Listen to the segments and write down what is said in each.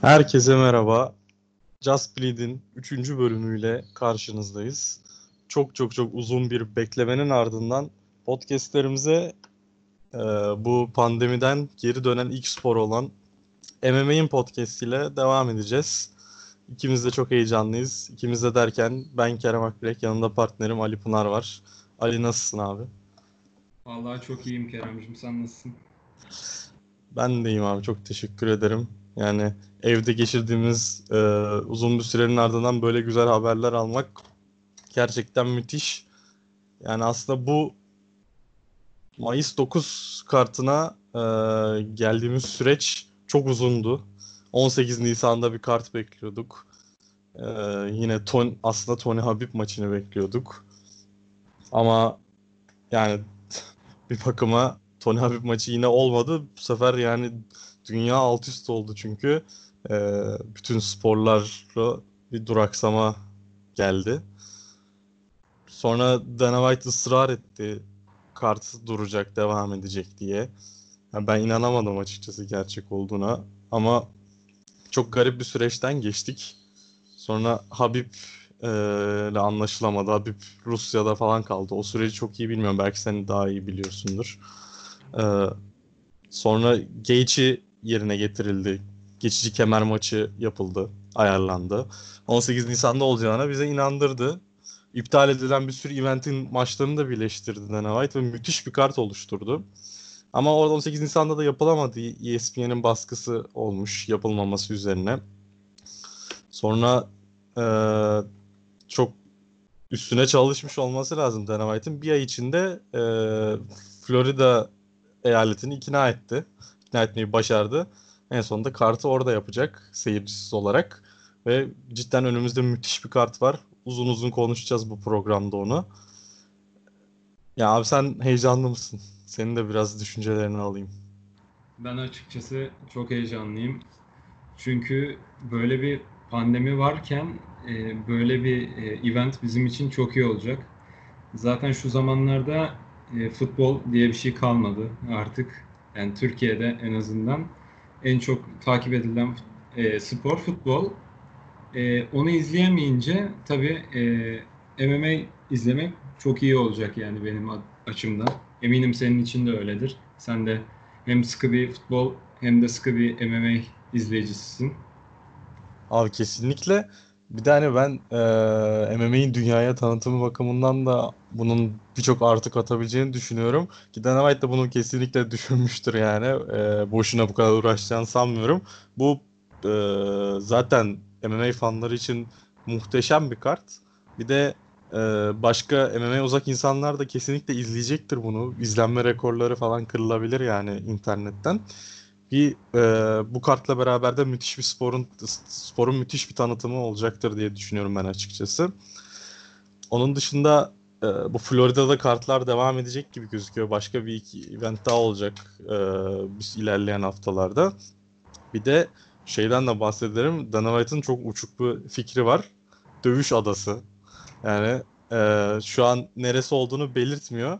Herkese merhaba. Just Bleed'in 3. bölümüyle karşınızdayız. Çok çok çok uzun bir beklemenin ardından podcastlerimize e, bu pandemiden geri dönen ilk spor olan MMA'in podcast ile devam edeceğiz. İkimiz de çok heyecanlıyız. İkimiz de derken ben Kerem Akbilek, yanında partnerim Ali Pınar var. Ali nasılsın abi? Vallahi çok iyiyim Kerem'cim. Sen nasılsın? Ben de iyiyim abi. Çok teşekkür ederim. Yani evde geçirdiğimiz e, uzun bir sürenin ardından böyle güzel haberler almak gerçekten müthiş. Yani aslında bu Mayıs 9 kartına e, geldiğimiz süreç çok uzundu. 18 Nisan'da bir kart bekliyorduk. E, yine ton, aslında Tony Habib maçını bekliyorduk. Ama yani bir bakıma Tony Habib maçı yine olmadı. Bu sefer yani dünya alt üst oldu çünkü e, bütün sporlara bir duraksama geldi. Sonra Dana White ısrar etti kart duracak, devam edecek diye. Yani ben inanamadım açıkçası gerçek olduğuna ama çok garip bir süreçten geçtik. Sonra Habib e, ile anlaşılamadı. Habib Rusya'da falan kaldı. O süreci çok iyi bilmiyorum. Belki sen daha iyi biliyorsundur. E, sonra Gage'i yerine getirildi. Geçici kemer maçı yapıldı, ayarlandı. 18 Nisan'da olacağına bize inandırdı. İptal edilen bir sürü eventin maçlarını da birleştirdi Dana White ve müthiş bir kart oluşturdu. Ama orada 18 Nisan'da da yapılamadı. ESPN'in baskısı olmuş yapılmaması üzerine. Sonra e, çok üstüne çalışmış olması lazım Dana White'in. Bir ay içinde e, Florida eyaletini ikna etti ikna etmeyi başardı. En sonunda kartı orada yapacak seyircisiz olarak. Ve cidden önümüzde müthiş bir kart var. Uzun uzun konuşacağız bu programda onu. Ya abi sen heyecanlı mısın? Senin de biraz düşüncelerini alayım. Ben açıkçası çok heyecanlıyım. Çünkü böyle bir pandemi varken e, böyle bir e, event bizim için çok iyi olacak. Zaten şu zamanlarda e, futbol diye bir şey kalmadı artık yani Türkiye'de en azından en çok takip edilen e, spor futbol. E, onu izleyemeyince tabii e, MMA izlemek çok iyi olacak yani benim açımdan. Eminim senin için de öyledir. Sen de hem sıkı bir futbol hem de sıkı bir MMA izleyicisisin. Abi kesinlikle. Bir de hani ben e, MMA'in dünyaya tanıtımı bakımından da bunun birçok artı katabileceğini düşünüyorum. Ki Dana White de bunu kesinlikle düşünmüştür yani. E, boşuna bu kadar uğraşacağını sanmıyorum. Bu e, zaten MMA fanları için muhteşem bir kart. Bir de e, başka MMA uzak insanlar da kesinlikle izleyecektir bunu. İzlenme rekorları falan kırılabilir yani internetten bir e, bu kartla beraber de müthiş bir sporun sporun müthiş bir tanıtımı olacaktır diye düşünüyorum ben açıkçası. Onun dışında e, bu Florida'da kartlar devam edecek gibi gözüküyor. Başka bir iki event daha olacak e, biz ilerleyen haftalarda. Bir de şeyden de bahsedelim. Dana White'ın çok uçuk bir fikri var. Dövüş adası. Yani e, şu an neresi olduğunu belirtmiyor.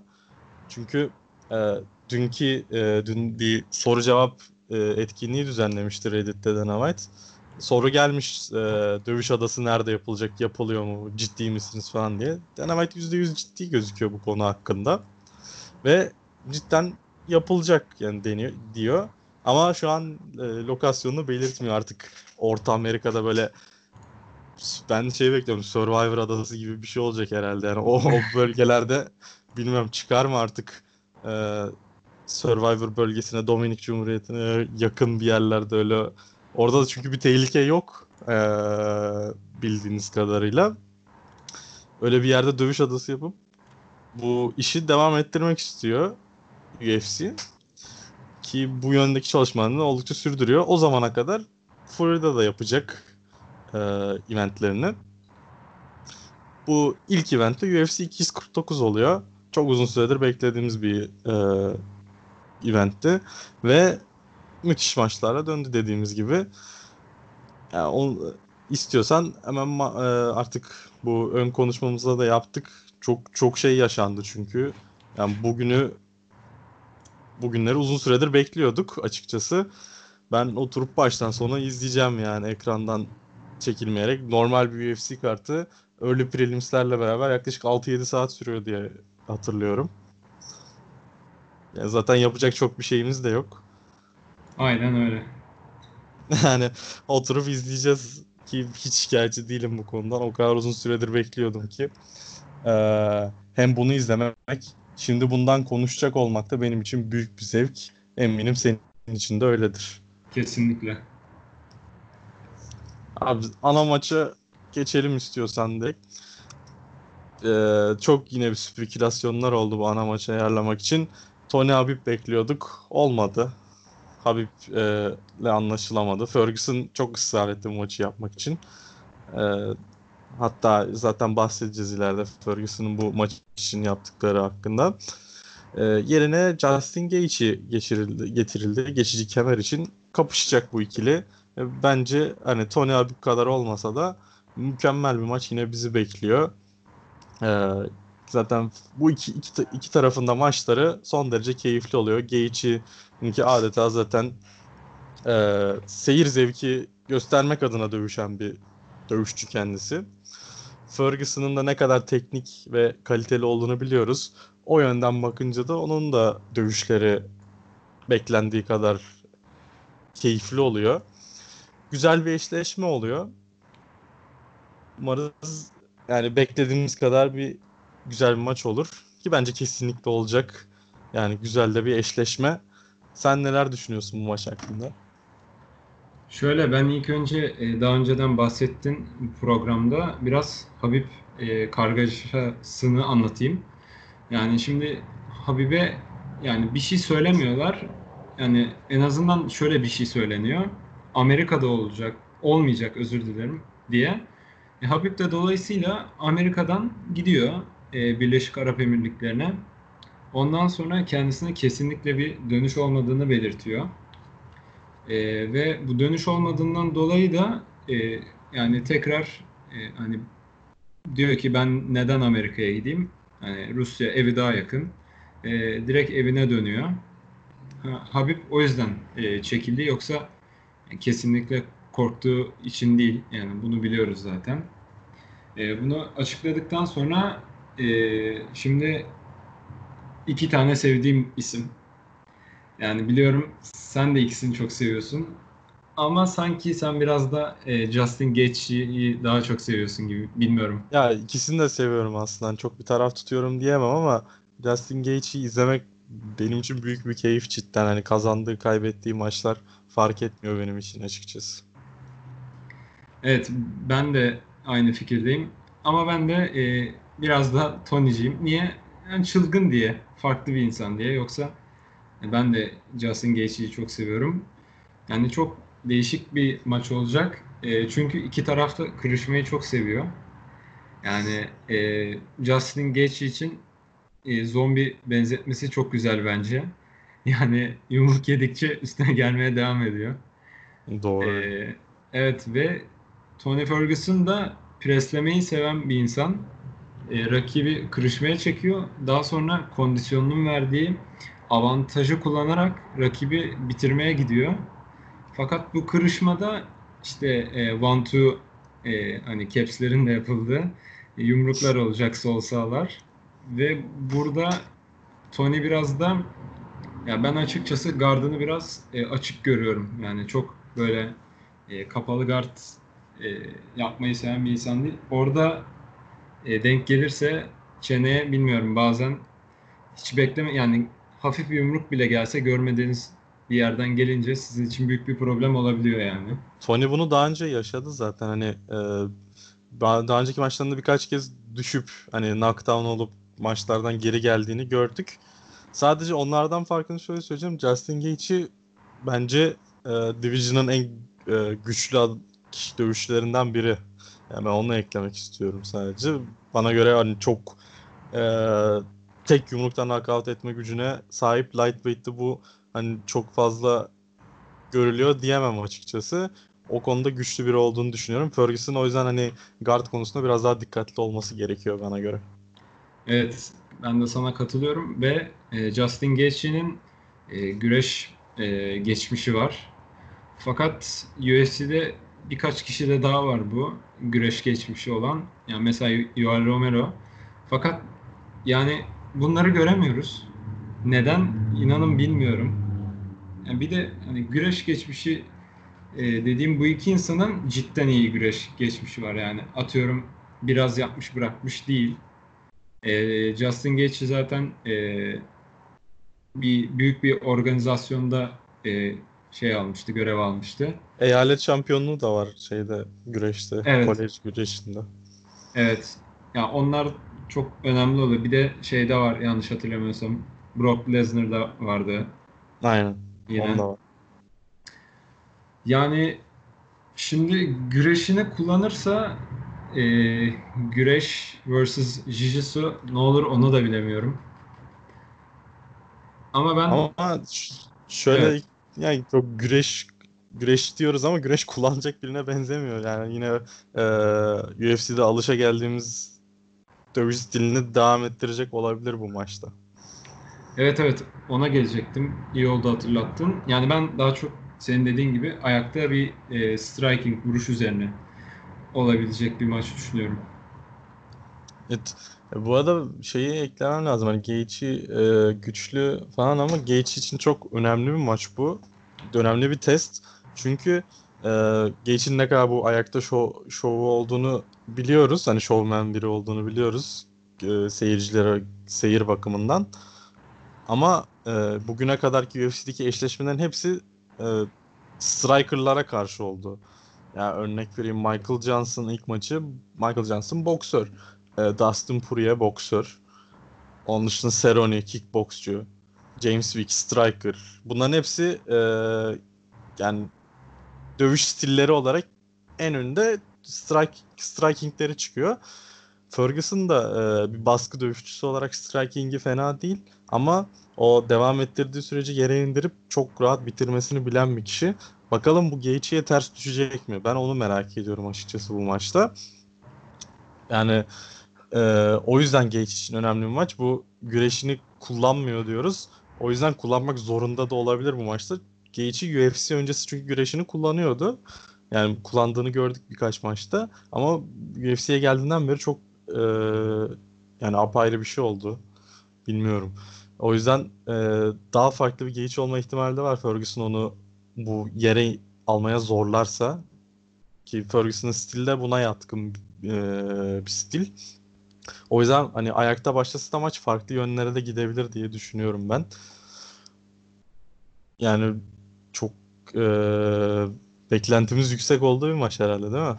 Çünkü e, dünkü e, dün bir soru cevap e, etkinliği düzenlemişti Reddit'te Dana White. Soru gelmiş e, dövüş adası nerede yapılacak, yapılıyor mu, ciddi misiniz falan diye. Dana White %100 ciddi gözüküyor bu konu hakkında. Ve cidden yapılacak yani deniyor diyor. Ama şu an e, lokasyonunu belirtmiyor artık. Orta Amerika'da böyle ben şey bekliyorum Survivor adası gibi bir şey olacak herhalde. Yani o, o bölgelerde bilmiyorum çıkar mı artık e, Survivor bölgesine, Dominik Cumhuriyeti'ne yakın bir yerlerde öyle. Orada da çünkü bir tehlike yok ee, bildiğiniz kadarıyla. Öyle bir yerde dövüş adası yapıp bu işi devam ettirmek istiyor UFC. Ki bu yöndeki çalışmalarını oldukça sürdürüyor. O zamana kadar Florida'da yapacak e, eventlerini. Bu ilk eventte UFC 249 oluyor. Çok uzun süredir beklediğimiz bir e, eventti ve müthiş maçlara döndü dediğimiz gibi. Yani onu istiyorsan hemen e, artık bu ön konuşmamızda da yaptık. Çok çok şey yaşandı çünkü. Yani bugünü bugünleri uzun süredir bekliyorduk açıkçası. Ben oturup baştan sona izleyeceğim yani ekrandan çekilmeyerek. Normal bir UFC kartı early prelimslerle beraber yaklaşık 6-7 saat sürüyor diye hatırlıyorum. Yani zaten yapacak çok bir şeyimiz de yok. Aynen öyle. Yani oturup izleyeceğiz ki hiç şikayetçi değilim bu konudan. O kadar uzun süredir bekliyordum ki. Ee, hem bunu izlemek, şimdi bundan konuşacak olmak da benim için büyük bir zevk. Eminim senin için de öyledir. Kesinlikle. Abi ana maça geçelim istiyorsan de. Ee, çok yine bir spekülasyonlar oldu bu ana maçı ayarlamak için. Tony Habib bekliyorduk. Olmadı. Habib'le anlaşılamadı. Ferguson çok ısrar etti maçı yapmak için. Ee, hatta zaten bahsedeceğiz ileride Ferguson'ın bu maç için yaptıkları hakkında. Ee, yerine Justin Gaethje geçirildi, getirildi. Geçici kemer için kapışacak bu ikili. Ee, bence hani Tony Habib kadar olmasa da mükemmel bir maç yine bizi bekliyor. Ee, zaten bu iki, iki, iki tarafında maçları son derece keyifli oluyor. Gaethje'ninki adeta zaten e, seyir zevki göstermek adına dövüşen bir dövüşçü kendisi. Ferguson'ın da ne kadar teknik ve kaliteli olduğunu biliyoruz. O yönden bakınca da onun da dövüşleri beklendiği kadar keyifli oluyor. Güzel bir eşleşme oluyor. Umarız yani beklediğimiz kadar bir güzel bir maç olur. Ki bence kesinlikle olacak. Yani güzel de bir eşleşme. Sen neler düşünüyorsun bu maç hakkında? Şöyle ben ilk önce e, daha önceden bahsettin programda biraz Habib e, kargaşasını anlatayım. Yani şimdi Habib'e yani bir şey söylemiyorlar. Yani en azından şöyle bir şey söyleniyor. Amerika'da olacak, olmayacak özür dilerim diye. E, Habib de dolayısıyla Amerika'dan gidiyor e, Birleşik Arap Emirlikleri'ne. Ondan sonra kendisine kesinlikle bir dönüş olmadığını belirtiyor. E, ve bu dönüş olmadığından dolayı da e, yani tekrar e, hani diyor ki ben neden Amerika'ya gideyim? Hani Rusya evi daha yakın. E, direkt evine dönüyor. Ha, Habib o yüzden e, çekildi. Yoksa kesinlikle korktuğu için değil. Yani bunu biliyoruz zaten. E, bunu açıkladıktan sonra e, şimdi iki tane sevdiğim isim. Yani biliyorum sen de ikisini çok seviyorsun. Ama sanki sen biraz da e, Justin Gaethje'yi daha çok seviyorsun gibi. Bilmiyorum. Ya ikisini de seviyorum aslında. Çok bir taraf tutuyorum diyemem ama Justin Gaethje'yi izlemek benim için büyük bir keyif cidden. Hani kazandığı, kaybettiği maçlar fark etmiyor benim için açıkçası. Evet, ben de aynı fikirdeyim. Ama ben de e, biraz da Tony'ciyim. Niye? Yani çılgın diye, farklı bir insan diye. Yoksa e, ben de Justin Gaethje'yi çok seviyorum. Yani çok değişik bir maç olacak. E, çünkü iki taraf da kırışmayı çok seviyor. Yani e, Justin Gaethje için e, zombi benzetmesi çok güzel bence. Yani yumruk yedikçe üstüne gelmeye devam ediyor. Doğru. E, evet ve Tony Ferguson da preslemeyi seven bir insan. E, rakibi kırışmaya çekiyor. Daha sonra kondisyonunun verdiği avantajı kullanarak rakibi bitirmeye gidiyor. Fakat bu kırışmada işte e, one two e, hani caps'lerin de yapıldığı yumruklar olacak sol sağlar. Ve burada Tony biraz da ya ben açıkçası gardını biraz e, açık görüyorum. Yani çok böyle e, kapalı gard e, yapmayı seven bir insan değil. Orada e, denk gelirse çeneye bilmiyorum bazen hiç bekleme yani hafif bir yumruk bile gelse görmediğiniz bir yerden gelince sizin için büyük bir problem olabiliyor yani. Tony bunu daha önce yaşadı zaten hani e, daha önceki maçlarında birkaç kez düşüp hani knockdown olup maçlardan geri geldiğini gördük. Sadece onlardan farkını şöyle söyleyeceğim. Justin Gaethje bence e, Division'ın en e, güçlü dövüşçülerinden biri. Yani onu eklemek istiyorum sadece. Bana göre hani çok e, tek yumruktan knockout etme gücüne sahip lightweight'te bu hani çok fazla görülüyor diyemem açıkçası. O konuda güçlü biri olduğunu düşünüyorum. Ferguson o yüzden hani guard konusunda biraz daha dikkatli olması gerekiyor bana göre. Evet, ben de sana katılıyorum ve e, Justin Gaethje'nin e, güreş e, geçmişi var. Fakat UFC'de birkaç kişi de daha var bu güreş geçmişi olan. Yani mesela Yoel Romero. Fakat yani bunları göremiyoruz. Neden? İnanın bilmiyorum. Yani bir de hani güreş geçmişi e, dediğim bu iki insanın cidden iyi güreş geçmişi var yani. Atıyorum biraz yapmış bırakmış değil. E, Justin Gaethje zaten e, bir büyük bir organizasyonda e, şey almıştı, görev almıştı. Eyalet şampiyonluğu da var şeyde güreşte, Evet. kolej güreşinde. Evet. Ya onlar çok önemli oluyor. Bir de şeyde var yanlış hatırlamıyorsam. Brock Lesnar da vardı Aynen. yine. Onda var. Yani şimdi güreşini kullanırsa e, güreş versus jiu-jitsu ne olur onu da bilemiyorum. Ama ben Ama şöyle Evet. yani çok güreş güreş diyoruz ama güreş kullanacak birine benzemiyor. Yani yine e, UFC'de alışa geldiğimiz dövüş stilini devam ettirecek olabilir bu maçta. evet evet ona gelecektim. İyi oldu hatırlattın. Yani ben daha çok senin dediğin gibi ayakta bir e, striking vuruş üzerine olabilecek bir maç düşünüyorum. Evet. E, Bu arada şeyi eklemem lazım. Hani Gaethje e, güçlü falan ama Gaethje için çok önemli bir maç bu. Önemli bir test. Çünkü e, Gaethje'nin ne kadar bu ayakta şov, şovu olduğunu biliyoruz. Hani şovmen biri olduğunu biliyoruz. E, seyircilere seyir bakımından. Ama e, bugüne kadarki UFC'deki eşleşmelerin hepsi e, strikerlara karşı oldu. Yani örnek vereyim Michael Johnson ilk maçı. Michael Johnson boksör. E, Dustin Poirier boksör. Onun dışında Cerrone kickboksçu. James Wick striker. Bunların hepsi e, yani dövüş stilleri olarak en önde strike, strikingleri çıkıyor. Ferguson da e, bir baskı dövüşçüsü olarak striking'i fena değil ama o devam ettirdiği sürece yere indirip çok rahat bitirmesini bilen bir kişi. Bakalım bu Gaethje'ye ters düşecek mi? Ben onu merak ediyorum açıkçası bu maçta. Yani e, o yüzden Gaethje için önemli bir maç. Bu güreşini kullanmıyor diyoruz. O yüzden kullanmak zorunda da olabilir bu maçta. Gaethje UFC öncesi çünkü güreşini kullanıyordu. Yani kullandığını gördük birkaç maçta. Ama UFC'ye geldiğinden beri çok e, yani apayrı bir şey oldu. Bilmiyorum. O yüzden e, daha farklı bir Gaethje olma ihtimali de var. Ferguson onu bu yere almaya zorlarsa ki Ferguson'ın stili de buna yatkın e, bir stil. O yüzden hani ayakta başlasa da maç farklı yönlere de gidebilir diye düşünüyorum ben. Yani çok e, beklentimiz yüksek olduğu bir maç herhalde değil mi?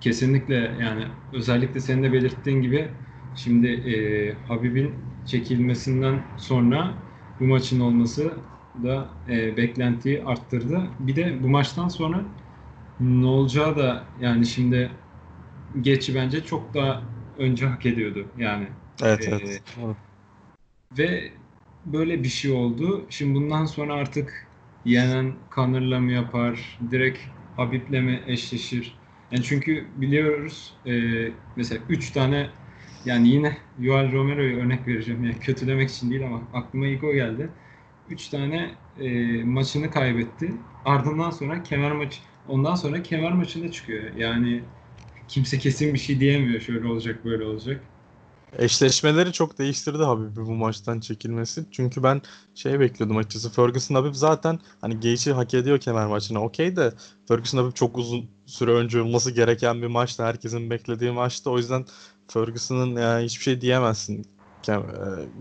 Kesinlikle yani özellikle senin de belirttiğin gibi şimdi e, Habib'in çekilmesinden sonra bu maçın olması da e, beklentiyi arttırdı. Bir de bu maçtan sonra ne olacağı da yani şimdi Geçi bence çok daha önce hak ediyordu yani. Evet Ee, evet. Ve böyle bir şey oldu. Şimdi bundan sonra artık yenen Connor'la mı yapar, direkt Habib'le mi eşleşir? Yani çünkü biliyoruz e, mesela 3 tane yani yine Yoel Romero'yu örnek vereceğim. Yani kötülemek için değil ama aklıma ilk o geldi. 3 tane e, maçını kaybetti. Ardından sonra kemer maçı ondan sonra kemer maçında çıkıyor. Yani kimse kesin bir şey diyemiyor. Şöyle olacak, böyle olacak. Eşleşmeleri çok değiştirdi Habib'i bu maçtan çekilmesi. Çünkü ben şey bekliyordum açıkçası. Ferguson Habib zaten hani Gaethje hak ediyor kemer maçına okey de Ferguson Habib çok uzun süre önce olması gereken bir maçtı. Herkesin beklediği maçtı. O yüzden Ferguson'ın yani hiçbir şey diyemezsin. Kem-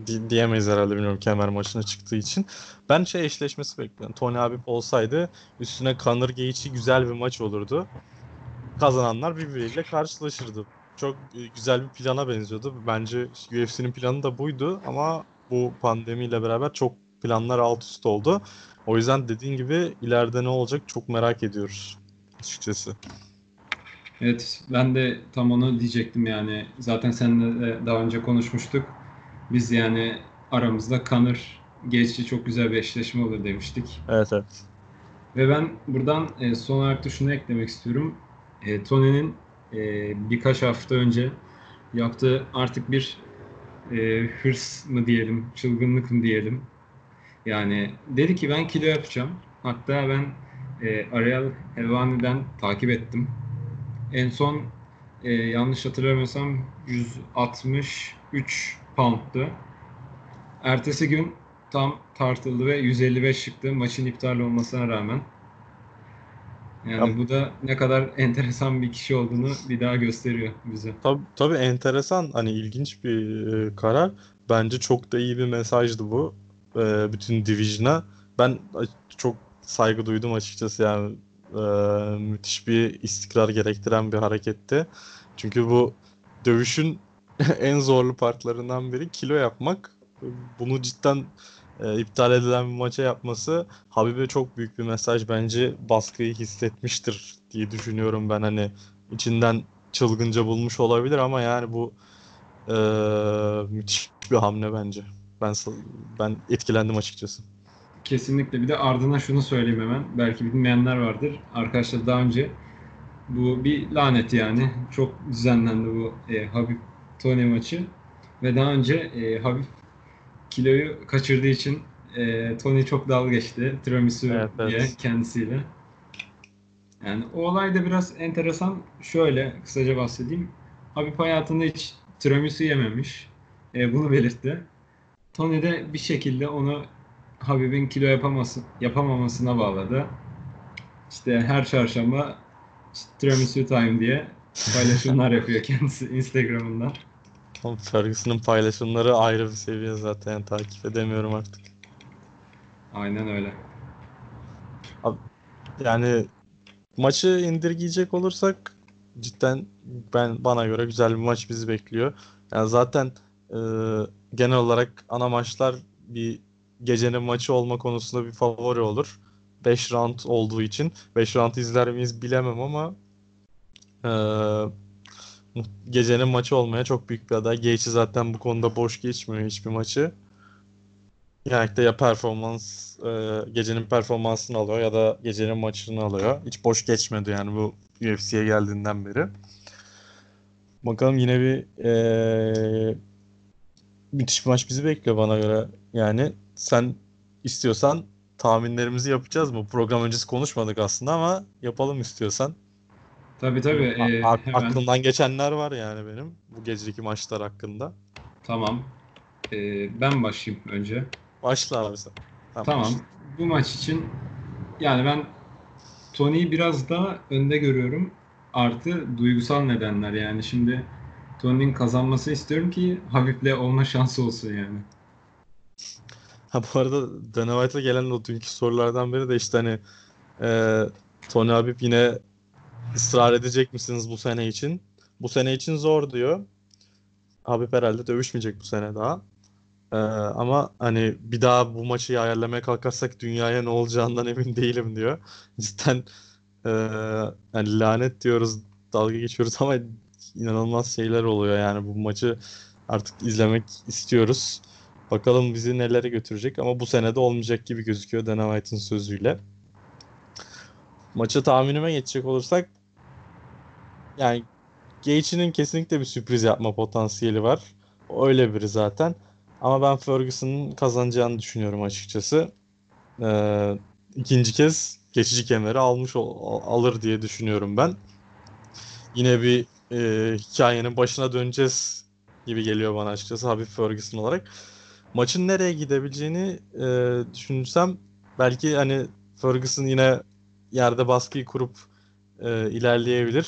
e, di- diyemeyiz herhalde bilmiyorum kemer maçına çıktığı için. Ben şey eşleşmesi bekliyorum. Tony Habib olsaydı üstüne Conor Gaethje güzel bir maç olurdu. Kazananlar birbiriyle karşılaşırdı çok e, güzel bir plana benziyordu. Bence UFC'nin planı da buydu ama bu pandemiyle beraber çok planlar alt üst oldu. O yüzden dediğin gibi ileride ne olacak çok merak ediyoruz açıkçası. Evet, ben de tam onu diyecektim yani. Zaten seninle de daha önce konuşmuştuk. Biz yani aramızda Conor Gaethje çok güzel bir eşleşme olur demiştik. Evet evet. Ve ben buradan e, son olarak da şunu eklemek istiyorum. E, Tony'nin e, birkaç hafta önce yaptığı artık bir e, hırs mı diyelim, çılgınlık mı diyelim. Yani dedi ki ben kilo yapacağım. Hatta ben e, Ariel Helvani'den takip ettim. En son e, yanlış hatırlamıyorsam 163 pound'tu. Ertesi gün tam tartıldı ve 155 çıktı maçın iptal olmasına rağmen. Yani Ya- bu da ne kadar enteresan bir kişi olduğunu bir daha gösteriyor bize. Tabii, tabii enteresan hani ilginç bir e, karar. Bence çok da iyi bir mesajdı bu e, bütün Division'a. Ben çok saygı duydum açıkçası yani E, müthiş bir istikrar gerektiren bir hareketti. Çünkü bu dövüşün en zorlu partlarından biri kilo yapmak. Bunu cidden e, iptal edilen bir maça yapması Habib'e çok büyük bir mesaj bence baskıyı hissetmiştir diye düşünüyorum ben hani içinden çılgınca bulmuş olabilir ama yani bu e, müthiş bir hamle bence. Ben ben etkilendim açıkçası. Kesinlikle. Bir de ardına şunu söyleyeyim hemen. Belki bilmeyenler vardır. Arkadaşlar daha önce bu bir lanet yani. Çok düzenlendi bu e, Habib Tony maçı. Ve daha önce e, Habib kiloyu kaçırdığı için e, Tony çok dalga geçti. Tiramisu Evet, evet. diye kendisiyle. Yani o olay da biraz enteresan. Şöyle kısaca bahsedeyim. Habib hayatında hiç tiramisu yememiş. E, bunu belirtti. Tony de bir şekilde onu Habib'in kilo yapaması, yapamamasına bağladı. İşte her çarşamba işte tiramisu time diye paylaşımlar yapıyor kendisi Instagram'ından. Ferguson'ın paylaşımları ayrı bir seviye zaten yani takip edemiyorum artık. Aynen öyle. Yani maçı indirgeyecek olursak cidden ben bana göre güzel bir maç bizi bekliyor. Yani zaten e, genel olarak ana maçlar bir gecenin maçı olma konusunda bir favori olur. 5 round olduğu için 5 round izler miyiz bilemem ama e, gecenin maçı olmaya çok büyük bir aday. Gaethje zaten bu konuda boş geçmiyor hiçbir maçı. Genellikle ya performans e, gecenin performansını alıyor ya da gecenin maçını alıyor. Hiç boş geçmedi yani bu UFC'ye geldiğinden beri. Bakalım yine bir e, müthiş bir maç bizi bekliyor bana göre. Yani sen istiyorsan tahminlerimizi yapacağız mı? Program öncesi konuşmadık aslında ama yapalım istiyorsan. Tabii tabii. A- e, a- hemen Aklımdan geçenler var yani benim bu geceki maçlar hakkında. tamam. E, ben başlayayım önce. Başla abi sen. Tamam. Tamam. Bu maç için yani ben Tony'yi biraz daha önde görüyorum. Artı duygusal nedenler yani şimdi Tony'nin kazanması istiyorum ki Habib'le olma şansı olsun yani. Ha bu arada Dana White'a gelen o dünkü sorulardan biri de işte hani e, Tony Habib yine ısrar edecek misiniz bu sene için? Bu sene için zor diyor. Habib herhalde dövüşmeyecek bu sene daha. E, ama hani bir daha bu maçı ayarlamaya kalkarsak dünyaya ne olacağından emin değilim diyor. Cidden e, yani lanet diyoruz, dalga geçiyoruz ama inanılmaz şeyler oluyor yani bu maçı artık izlemek istiyoruz. Bakalım bizi nelere götürecek ama bu sene de olmayacak gibi gözüküyor Dana White'ın sözüyle. Maçı tahminime geçecek olursak yani Gaethje'nin kesinlikle bir sürpriz yapma potansiyeli var. Öyle biri zaten. Ama ben Ferguson'ın kazanacağını düşünüyorum açıkçası. Ee, ikinci kez geçici kemeri almış ol- alır diye düşünüyorum ben. Yine bir e, hikayenin başına döneceğiz gibi geliyor bana açıkçası Habib Ferguson olarak maçın nereye gidebileceğini e, düşünsem belki hani Ferguson yine yerde baskıyı kurup e, ilerleyebilir.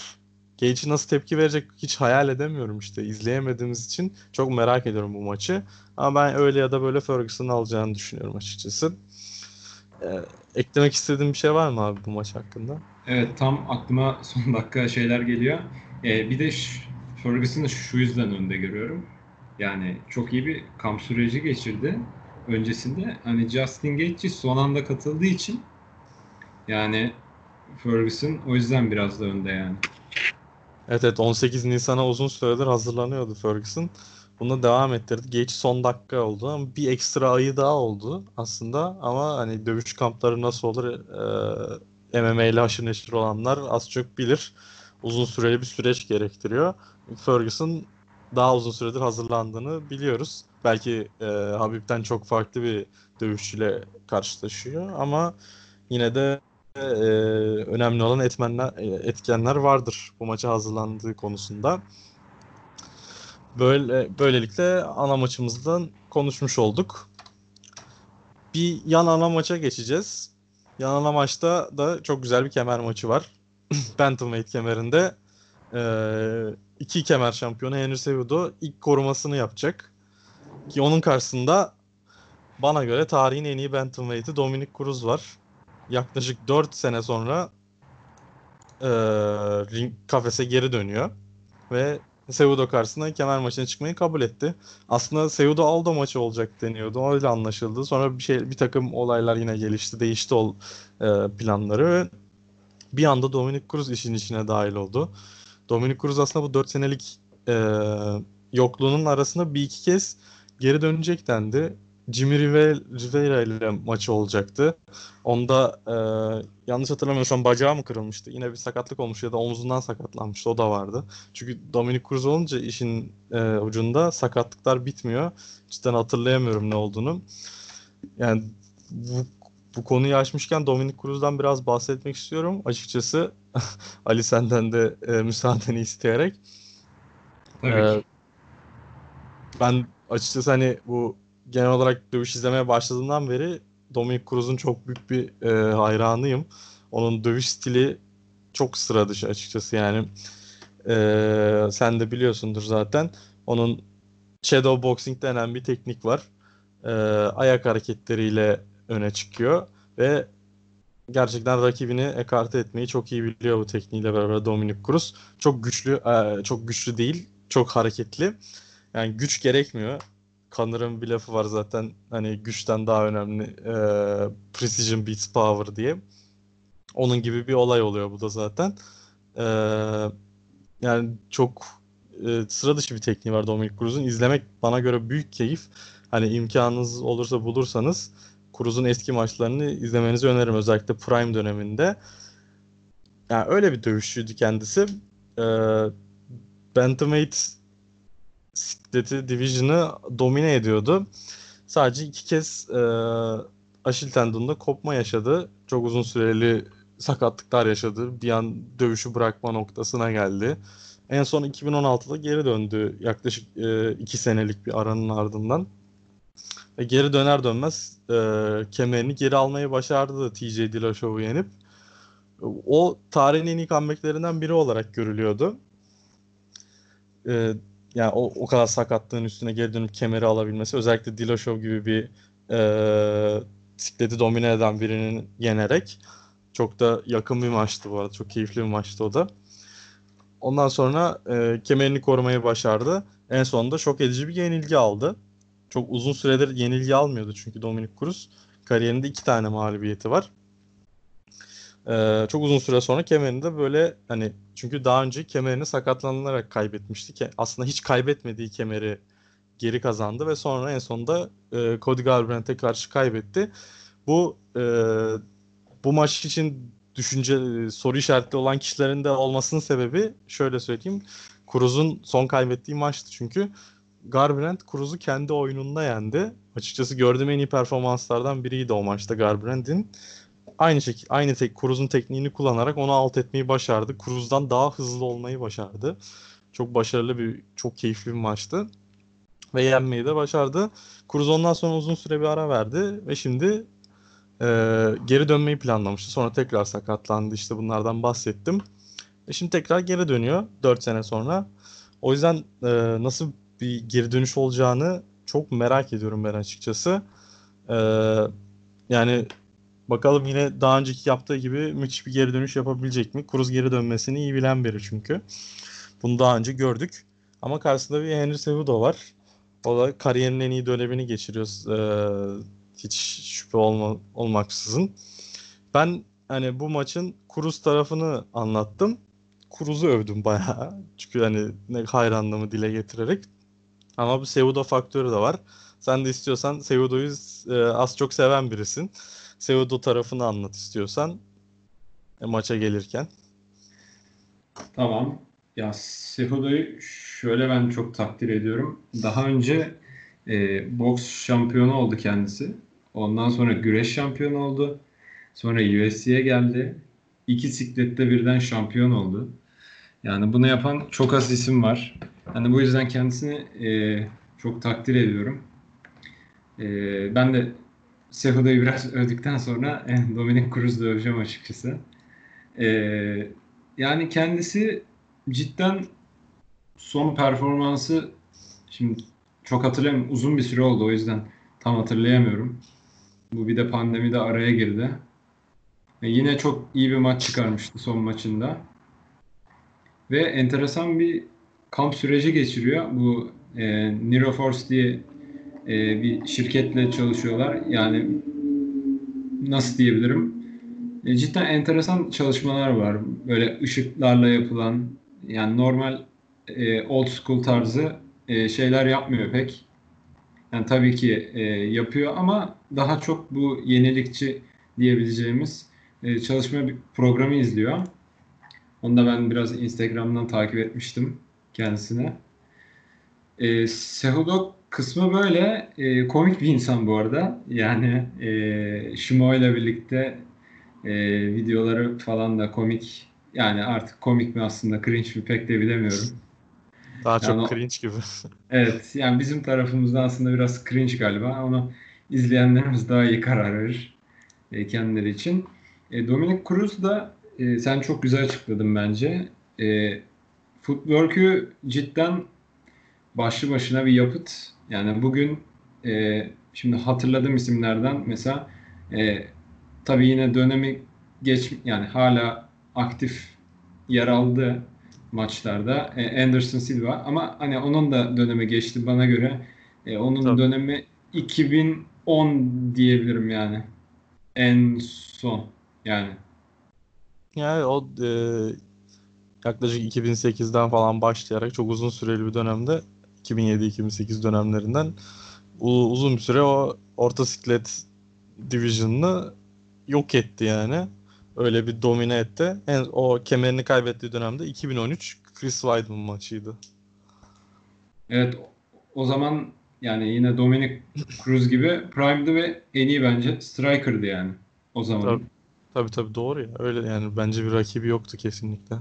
Gaethje nasıl tepki verecek hiç hayal edemiyorum işte izleyemediğimiz için çok merak ediyorum bu maçı. Ama ben öyle ya da böyle Ferguson'ın alacağını düşünüyorum açıkçası. E, eklemek istediğin bir şey var mı abi bu maç hakkında? Evet tam aklıma son dakika şeyler geliyor. Ee, bir de Ferguson'ı şu yüzden önde görüyorum. Yani çok iyi bir kamp süreci geçirdi öncesinde. Hani Justin Gaethje son anda katıldığı için yani Ferguson o yüzden biraz da önde yani. Evet evet 18 Nisan'a uzun süredir hazırlanıyordu Ferguson. Bunu devam ettirdi. Geç son dakika oldu ama bir ekstra ayı daha oldu aslında ama hani dövüş kampları nasıl olur e, MMA ile haşır neşir olanlar az çok bilir. Uzun süreli bir süreç gerektiriyor. Ferguson daha uzun süredir hazırlandığını biliyoruz. Belki e, Habib'den çok farklı bir dövüşçüyle karşılaşıyor ama yine de e, önemli olan etmenler, e, etkenler vardır bu maça hazırlandığı konusunda. Böyle böylelikle ana maçımızdan konuşmuş olduk. Bir yan ana maça geçeceğiz. Yan ana maçta da çok güzel bir kemer maçı var. Bantamweight kemerinde e, iki kemer şampiyonu Henry Cejudo ilk korumasını yapacak. Ki onun karşısında bana göre tarihin en iyi bantamweight'i Dominic Cruz var. Yaklaşık 4 sene sonra e, ring kafese geri dönüyor ve Cejudo karşısında kemer maçına çıkmayı kabul etti. Aslında Cejudo Aldo maçı olacak deniyordu. Öyle anlaşıldı. Sonra bir şey bir takım olaylar yine gelişti. Değişti o e, planları ve bir anda Dominic Cruz işin içine dahil oldu. Dominic Cruz aslında bu 4 senelik e, yokluğunun arasında bir iki kez geri dönecek dendi. Jimmy Rivera ile maçı olacaktı. Onda e, yanlış hatırlamıyorsam bacağı mı kırılmıştı? Yine bir sakatlık olmuş ya da omzundan sakatlanmıştı. O da vardı. Çünkü Dominic Cruz olunca işin e, ucunda sakatlıklar bitmiyor. Cidden hatırlayamıyorum ne olduğunu. Yani bu, bu konuyu açmışken Dominic Cruz'dan biraz bahsetmek istiyorum. Açıkçası Ali senden de e, müsaadeni isteyerek. Tabii ee, ki. Ben açıkçası hani bu genel olarak dövüş izlemeye başladığımdan beri Dominic Cruz'un çok büyük bir e, hayranıyım. Onun dövüş stili çok sıra dışı açıkçası yani. E, sen de biliyorsundur zaten. Onun shadow boxing denen bir teknik var. E, ayak hareketleriyle öne çıkıyor ve gerçekten rakibini ekarte etmeyi çok iyi biliyor bu tekniğiyle beraber Dominic Cruz. Çok güçlü, e, çok güçlü değil, çok hareketli. Yani güç gerekmiyor. Connor'ın bir lafı var zaten hani güçten daha önemli e, precision beats power diye. Onun gibi bir olay oluyor bu da zaten. E, yani çok e, sıra dışı bir tekniği var Dominic Cruz'un. İzlemek bana göre büyük keyif. Hani imkanınız olursa bulursanız Cruz'un eski maçlarını izlemenizi öneririm. Özellikle Prime döneminde. Yani öyle bir dövüşçüydü kendisi. E, Bantamweight bisikleti Division'ı domine ediyordu. Sadece iki kez e, Aşil tendonunda kopma yaşadı. Çok uzun süreli sakatlıklar yaşadı. Bir an dövüşü bırakma noktasına geldi. En son 2016'da geri döndü. Yaklaşık e, iki senelik bir aranın ardından. Ve geri döner dönmez e, kemerini geri almayı başardı TJ Dillashaw'u yenip. O tarihin en iyi comeback'lerinden biri olarak görülüyordu. E, yani o, o kadar sakatlığın üstüne geri dönüp kemeri alabilmesi özellikle Dillashaw gibi bir e, bisikleti domine eden birinin yenerek çok da yakın bir maçtı bu arada. Çok keyifli bir maçtı o da. Ondan sonra e, kemerini korumayı başardı. En sonunda şok edici bir yenilgi aldı. Çok uzun süredir yenilgi almıyordu çünkü Dominic Cruz. Kariyerinde iki tane mağlubiyeti var. Ee, çok uzun süre sonra kemerini de böyle hani çünkü daha önce kemerini sakatlanarak kaybetmişti ki aslında hiç kaybetmediği kemeri geri kazandı ve sonra en sonunda e, Cody Garbrandt'e karşı kaybetti. Bu e, bu maç için düşünce soru işaretli olan kişilerin de olmasının sebebi şöyle söyleyeyim. Cruz'un son kaybettiği maçtı çünkü Garbrandt Cruz'u kendi oyununda yendi. Açıkçası gördüğüm en iyi performanslardan biriydi o maçta Garbrandt'in aynı şekilde aynı tek Cruz'un tekniğini kullanarak onu alt etmeyi başardı. Cruz'dan daha hızlı olmayı başardı. Çok başarılı bir, çok keyifli bir maçtı. Ve yenmeyi de başardı. Cruz ondan sonra uzun süre bir ara verdi ve şimdi e, geri dönmeyi planlamıştı. Sonra tekrar sakatlandı. İşte bunlardan bahsettim. E şimdi tekrar geri dönüyor 4 sene sonra. O yüzden e, nasıl bir geri dönüş olacağını çok merak ediyorum ben açıkçası. E, yani Bakalım yine daha önceki yaptığı gibi müthiş bir geri dönüş yapabilecek mi? Cruz geri dönmesini iyi bilen biri çünkü. Bunu daha önce gördük. Ama karşısında bir Henry Cejudo var. O da kariyerinin en iyi dönemini geçiriyor. Ee, hiç şüphe olma, olmaksızın. Ben hani bu maçın Cruz tarafını anlattım. Cruz'u övdüm bayağı. Çünkü hani ne hayranlığımı dile getirerek. Ama bu Cejudo faktörü de var. Sen de istiyorsan Cejudo'yu e, az çok seven birisin. Seudo tarafını anlat istiyorsan e, maça gelirken. Tamam. Ya Cejudo'yu şöyle ben çok takdir ediyorum. Daha önce e, boks şampiyonu oldu kendisi. Ondan sonra güreş şampiyonu oldu. Sonra UFC'ye geldi. İki siklette birden şampiyon oldu. Yani bunu yapan çok az isim var. Yani bu yüzden kendisini e, çok takdir ediyorum. E, ben de Cejudo'yu biraz övdükten sonra e, Dominic Cruz'u öveceğim açıkçası. E, yani kendisi cidden son performansı şimdi çok hatırlamıyorum. Uzun bir süre oldu o yüzden tam hatırlayamıyorum. Bu bir de pandemi de araya girdi. E, yine çok iyi bir maç çıkarmıştı son maçında. Ve enteresan bir kamp süreci geçiriyor. Bu e, Neuroforce diye e, bir şirketle çalışıyorlar. Yani nasıl diyebilirim? E, cidden enteresan çalışmalar var. Böyle ışıklarla yapılan yani normal e, old school tarzı e, şeyler yapmıyor pek. Yani tabii ki e, yapıyor ama daha çok bu yenilikçi diyebileceğimiz e, çalışma programı izliyor. Onu da ben biraz Instagram'dan takip etmiştim kendisine. E, Sehudo kısmı böyle e, komik bir insan bu arada. Yani e, Shimo ile birlikte e, videoları falan da komik. Yani artık komik mi aslında cringe mi pek de bilemiyorum. Daha çok Yani o- cringe gibi. Evet, yani bizim tarafımızda aslında biraz cringe galiba. Onu izleyenlerimiz daha iyi karar verir e, kendileri için. E, Dominic Cruz da e, sen çok güzel açıkladın bence. E, footwork'ü cidden başlı başına bir yapıt. Yani bugün e, şimdi hatırladığım isimlerden mesela e, tabii yine dönemi geç yani hala aktif yer aldı maçlarda e, Anderson Silva ama hani onun da dönemi geçti bana göre. E, onun Tabii. dönemi 2010 diyebilirim yani. En son yani. Yani o e, yaklaşık 2008'den falan başlayarak çok uzun süreli bir dönemde 2007-2008 dönemlerinden uzun bir süre o orta siklet division'ını yok etti yani. Öyle bir domine etti. En, o kemerini kaybettiği dönemde 2013 Chris Weidman maçıydı. Evet o zaman yani yine Dominic Cruz gibi prime'dı ve en iyi bence striker'dı yani o zaman. Tabii. Tabii tabii doğru ya. Öyle yani bence bir rakibi yoktu kesinlikle.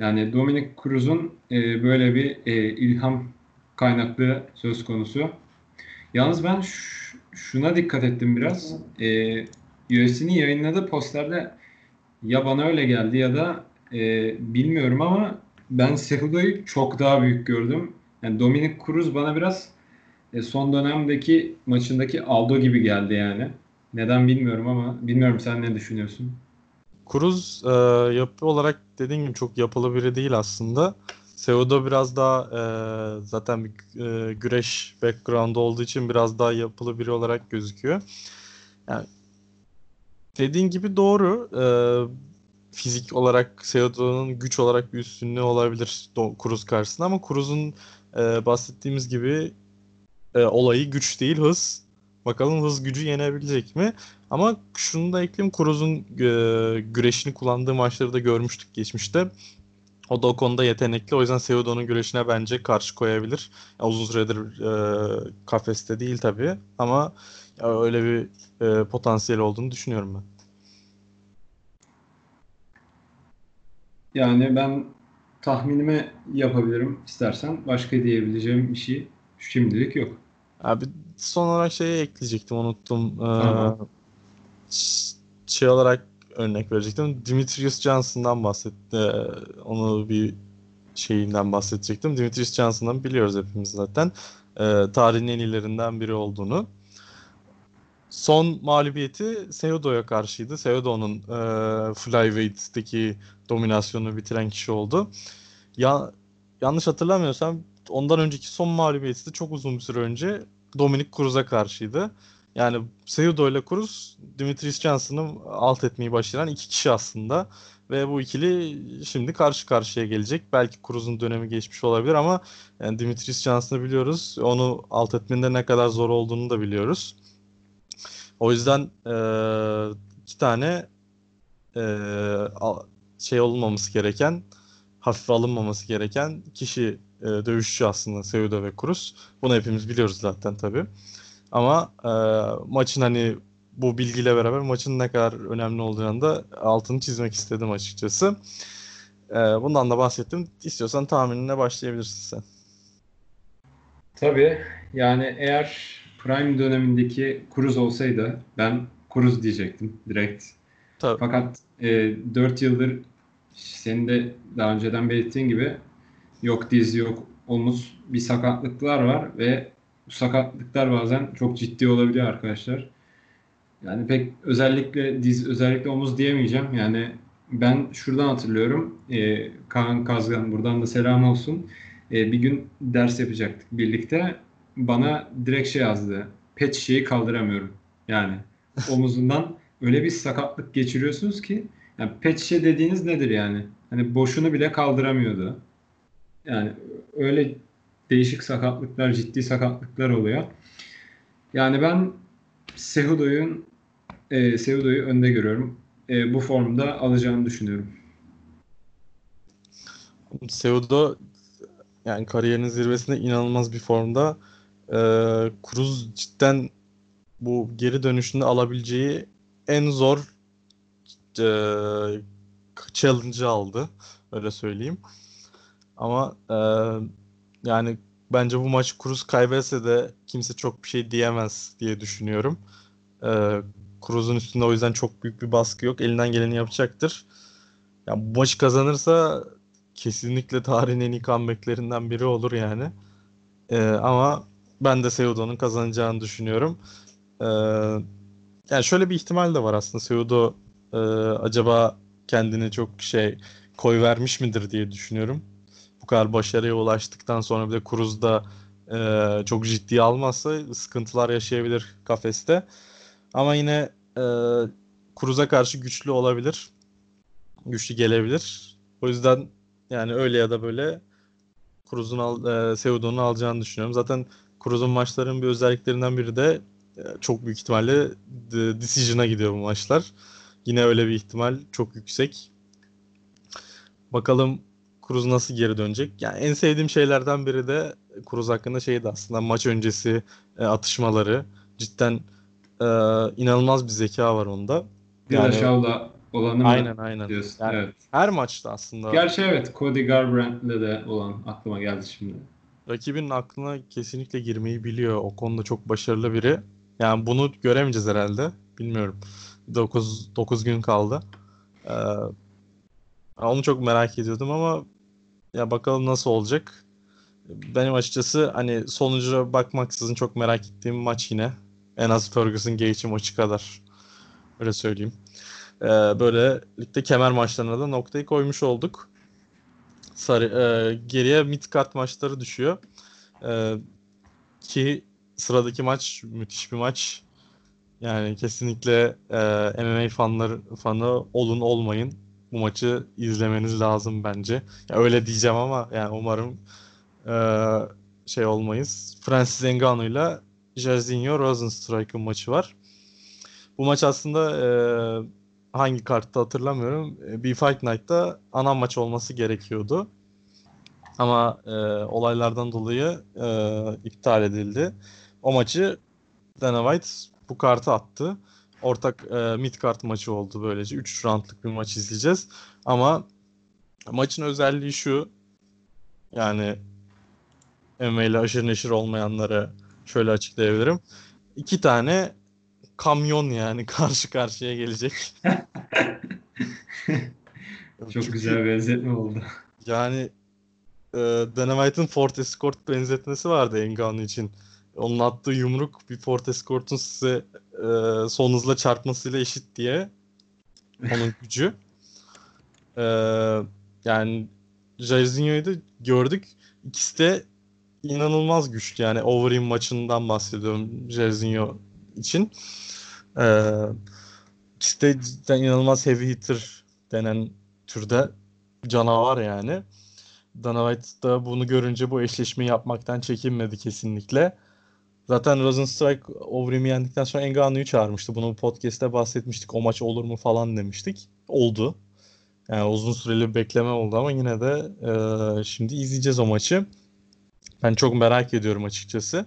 Yani Dominic Cruz'un e, böyle bir e, ilham kaynaklı söz konusu. Yalnız ben şuna dikkat ettim biraz. E, UFC'nin yayınladığı postlerde ya bana öyle geldi ya da e, bilmiyorum ama ben Cejudo'yu çok daha büyük gördüm. Yani Dominic Cruz bana biraz e, son dönemdeki maçındaki Aldo gibi geldi yani. Neden bilmiyorum ama bilmiyorum sen ne düşünüyorsun? Cruz e, yapı olarak dediğim gibi çok yapılı biri değil aslında. Cejudo biraz daha e, zaten bir e, güreş background olduğu için biraz daha yapılı biri olarak gözüküyor. Yani dediğin gibi doğru. E, fizik olarak Cejudo'nun güç olarak bir üstünlüğü olabilir Cruz karşısında ama Cruz'un e, bahsettiğimiz gibi e, olayı güç değil hız. Bakalım hız gücü yenebilecek mi? Ama şunu da ekleyeyim. Cruz'un e, güreşini kullandığı maçları da görmüştük geçmişte. O da o konuda yetenekli. O yüzden Cejudo'nun güreşine bence karşı koyabilir. Ya uzun süredir e, kafeste değil tabii. Ama ya öyle bir e, potansiyel olduğunu düşünüyorum ben. Yani ben tahminimi yapabilirim istersen. Başka diyebileceğim bir şey şimdilik yok. Abi son olarak şeye ekleyecektim unuttum. Ee, Tamam. Şey olarak örnek verecektim. Demetrius Johnson'dan bahset. e, onu bir şeyinden bahsedecektim. Demetrius Johnson'dan biliyoruz hepimiz zaten. E, tarihin en iyilerinden biri olduğunu. Son mağlubiyeti Cejudo'ya karşıydı. Cejudo'nun e, Flyweight'teki dominasyonu bitiren kişi oldu. Ya yanlış hatırlamıyorsam ondan önceki son mağlubiyeti de çok uzun bir süre önce Dominic Cruz'a karşıydı. Yani Cejudo ile Cruz Demetrius Johnson'ı alt etmeyi başaran iki kişi aslında. Ve bu ikili şimdi karşı karşıya gelecek. Belki Cruz'un dönemi geçmiş olabilir ama yani Demetrius Johnson'ı biliyoruz. Onu alt etmenin de ne kadar zor olduğunu da biliyoruz. O yüzden eee, iki tane al- şey olmaması gereken, hafife alınmaması gereken kişi eee, dövüşçü aslında Cejudo ve Cruz. Bunu hepimiz biliyoruz zaten tabii. Ama eee, maçın hani bu bilgiyle beraber maçın ne kadar önemli olduğunu da altını çizmek istedim açıkçası. Ee, bundan da bahsettim. İstiyorsan tahminine başlayabilirsin sen. Tabii. Yani eğer Prime dönemindeki Cruz olsaydı ben Cruz diyecektim direkt. Tabii. Fakat e, 4 yıldır senin de daha önceden belirttiğin gibi yok diz yok omuz bir sakatlıklar var ve bu sakatlıklar bazen çok ciddi olabiliyor arkadaşlar. Yani pek özellikle diz özellikle omuz diyemeyeceğim. Yani ben şuradan hatırlıyorum. E, Kaan Kazgan buradan da selam olsun. E, bir gün ders yapacaktık birlikte. Bana direkt şey yazdı. Pet şişeyi kaldıramıyorum. Yani omuzundan öyle bir sakatlık geçiriyorsunuz ki yani pet şişe dediğiniz nedir yani? Hani boşunu bile kaldıramıyordu. Yani öyle değişik sakatlıklar, ciddi sakatlıklar oluyor. Yani ben Sehudo'yun e, Sehudo'yu önde görüyorum. E, bu formda alacağını düşünüyorum. Seudo yani kariyerinin zirvesinde inanılmaz bir formda. Ee, Cruz cidden bu geri dönüşünde alabileceği en zor e, challenge'ı aldı. Öyle söyleyeyim. Ama e, yani bence bu maçı Cruz kaybetse de kimse çok bir şey diyemez diye düşünüyorum. E, Cruz'un üstünde o yüzden çok büyük bir baskı yok. Elinden geleni yapacaktır. Yani bu maçı kazanırsa kesinlikle tarihin en iyi comeback'lerinden biri olur yani. E, ama ben de Seudo'nun kazanacağını düşünüyorum. E, yani şöyle bir ihtimal de var aslında. Seudo e, acaba kendini çok şey koy vermiş midir diye düşünüyorum. Kadar başarıya ulaştıktan sonra bir de Cruz'da e, çok ciddiye almazsa sıkıntılar yaşayabilir kafeste. Ama yine e, Cruz'a karşı güçlü olabilir. Güçlü gelebilir. O yüzden yani öyle ya da böyle Cruz'un al, e, Seudo'nun alacağını düşünüyorum. Zaten Cruz'un maçların bir özelliklerinden biri de e, çok büyük ihtimalle decision'a gidiyor bu maçlar. Yine öyle bir ihtimal çok yüksek. Bakalım Cruz nasıl geri dönecek? Yani en sevdiğim şeylerden biri de Cruz hakkında şeydi aslında maç öncesi e, atışmaları. Cidden e, inanılmaz bir zeka var onda. Yani Shaw'la olanı aynen aynen. diyorsun? Yani evet. Her maçta aslında. Gerçi evet Cody Garbrandt'le de olan aklıma geldi şimdi. Rakibinin aklına kesinlikle girmeyi biliyor. O konuda çok başarılı biri. Yani bunu göremeyeceğiz herhalde. Bilmiyorum. 9 9 gün kaldı. Ee, onu çok merak ediyordum ama ya bakalım nasıl olacak. Benim açıkçası hani sonuca bakmaksızın çok merak ettiğim maç yine. En az Ferguson Gaethje maçı kadar. Öyle söyleyeyim. Ee, böyle ligde kemer maçlarına da noktayı koymuş olduk. Sarı, e, geriye mid card maçları düşüyor. E, ki sıradaki maç müthiş bir maç. Yani kesinlikle e, MMA fanları fanı olun olmayın bu maçı izlemeniz lazım bence. Ya öyle diyeceğim ama yani umarım e, şey olmayız. Francis Ngannou ile Jairzinho Rozenstruik'ın maçı var. Bu maç aslında e, hangi kartta hatırlamıyorum. E, bir Fight Night'ta ana maç olması gerekiyordu. Ama e, olaylardan dolayı e, iptal edildi. O maçı Dana White bu kartı attı. Ortak e, mid kart maçı oldu böylece. 3 roundlık bir maç izleyeceğiz. Ama maçın özelliği şu. Yani MMA ile aşırı neşir olmayanlara şöyle açıklayabilirim. İki tane kamyon yani karşı karşıya gelecek. Çok Çünkü, güzel benzetme oldu. Yani e, Dana White'ın Ford Escort benzetmesi vardı Ngannou için. Onun attığı yumruk bir Ford Escort'un size e, son hızla çarpmasıyla eşit diye. Onun gücü. E, yani Jairzinho'yu da gördük. İkisi de inanılmaz güçlü. Yani Overeem maçından bahsediyorum Jairzinho için. Ee, ikisi de cidden inanılmaz heavy hitter denen türde canavar yani. Dana White da bunu görünce bu eşleşmeyi yapmaktan çekinmedi kesinlikle. Zaten Rosenstrike Overeem'i yendikten sonra Ngannou'yu çağırmıştı. Bunu podcast'te bahsetmiştik. O maç olur mu falan demiştik. Oldu. Yani uzun süreli bir bekleme oldu ama yine de e, şimdi izleyeceğiz o maçı. Ben çok merak ediyorum açıkçası.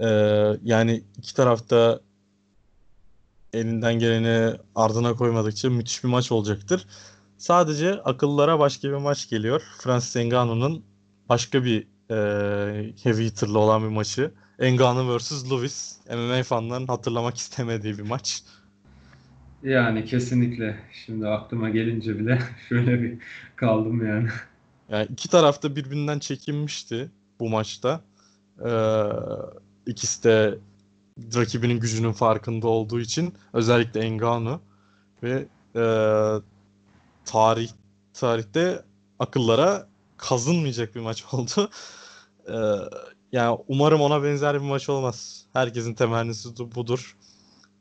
E, yani iki tarafta elinden geleni ardına koymadıkça müthiş bir maç olacaktır. Sadece akıllara başka bir maç geliyor. Francis Ngannou'nun başka bir e, heavy hitter olan bir maçı. Ngannou vs. Lewis. MMA fanların hatırlamak istemediği bir maç. Yani kesinlikle. Şimdi aklıma gelince bile şöyle bir kaldım yani. Yani iki taraf da birbirinden çekinmişti bu maçta. Ee, ikisi de rakibinin gücünün farkında olduğu için özellikle Ngannou ve e, tarih tarihte akıllara kazınmayacak bir maç oldu. Ee, yani umarım ona benzer bir maç olmaz. Herkesin temennisi budur.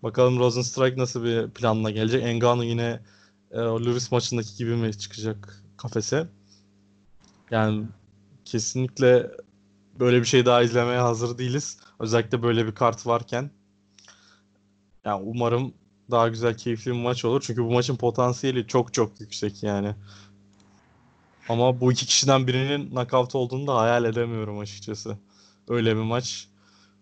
Bakalım Rosenstrike nasıl bir planla gelecek. Ngannou yine e, Lewis maçındaki gibi mi çıkacak kafese? Yani kesinlikle böyle bir şey daha izlemeye hazır değiliz. Özellikle böyle bir kart varken. Yani umarım daha güzel, keyifli bir maç olur. Çünkü bu maçın potansiyeli çok çok yüksek yani. Ama bu iki kişiden birinin knockout olduğunu da hayal edemiyorum açıkçası. Öyle bir maç.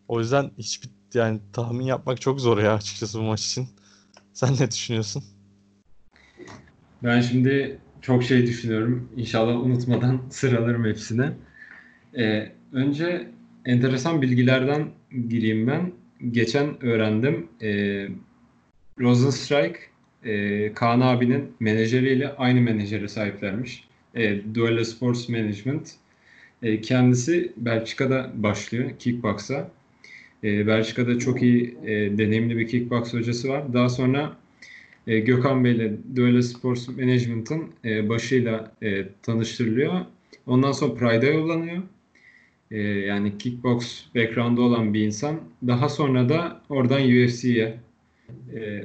O yüzden hiçbir yani tahmin yapmak çok zor ya açıkçası bu maç için. Sen ne düşünüyorsun? Ben şimdi çok şey düşünüyorum. İnşallah unutmadan sıralarım hepsini. Ee, önce enteresan bilgilerden gireyim ben. Geçen öğrendim. Ee, Rosenstrike e, Kaan abinin menajeriyle aynı menajere sahiplermiş. E, Duella Sports Management. E, kendisi Belçika'da başlıyor kickbox'a. E, Belçika'da çok iyi e, deneyimli bir kickbox hocası var. Daha sonra Gökhan Bey ile Duella Sports Management'ın başıyla tanıştırılıyor. Ondan sonra Pride'a yollanıyor. E, yani kickbox background'ı olan bir insan. Daha sonra da oradan UFC'ye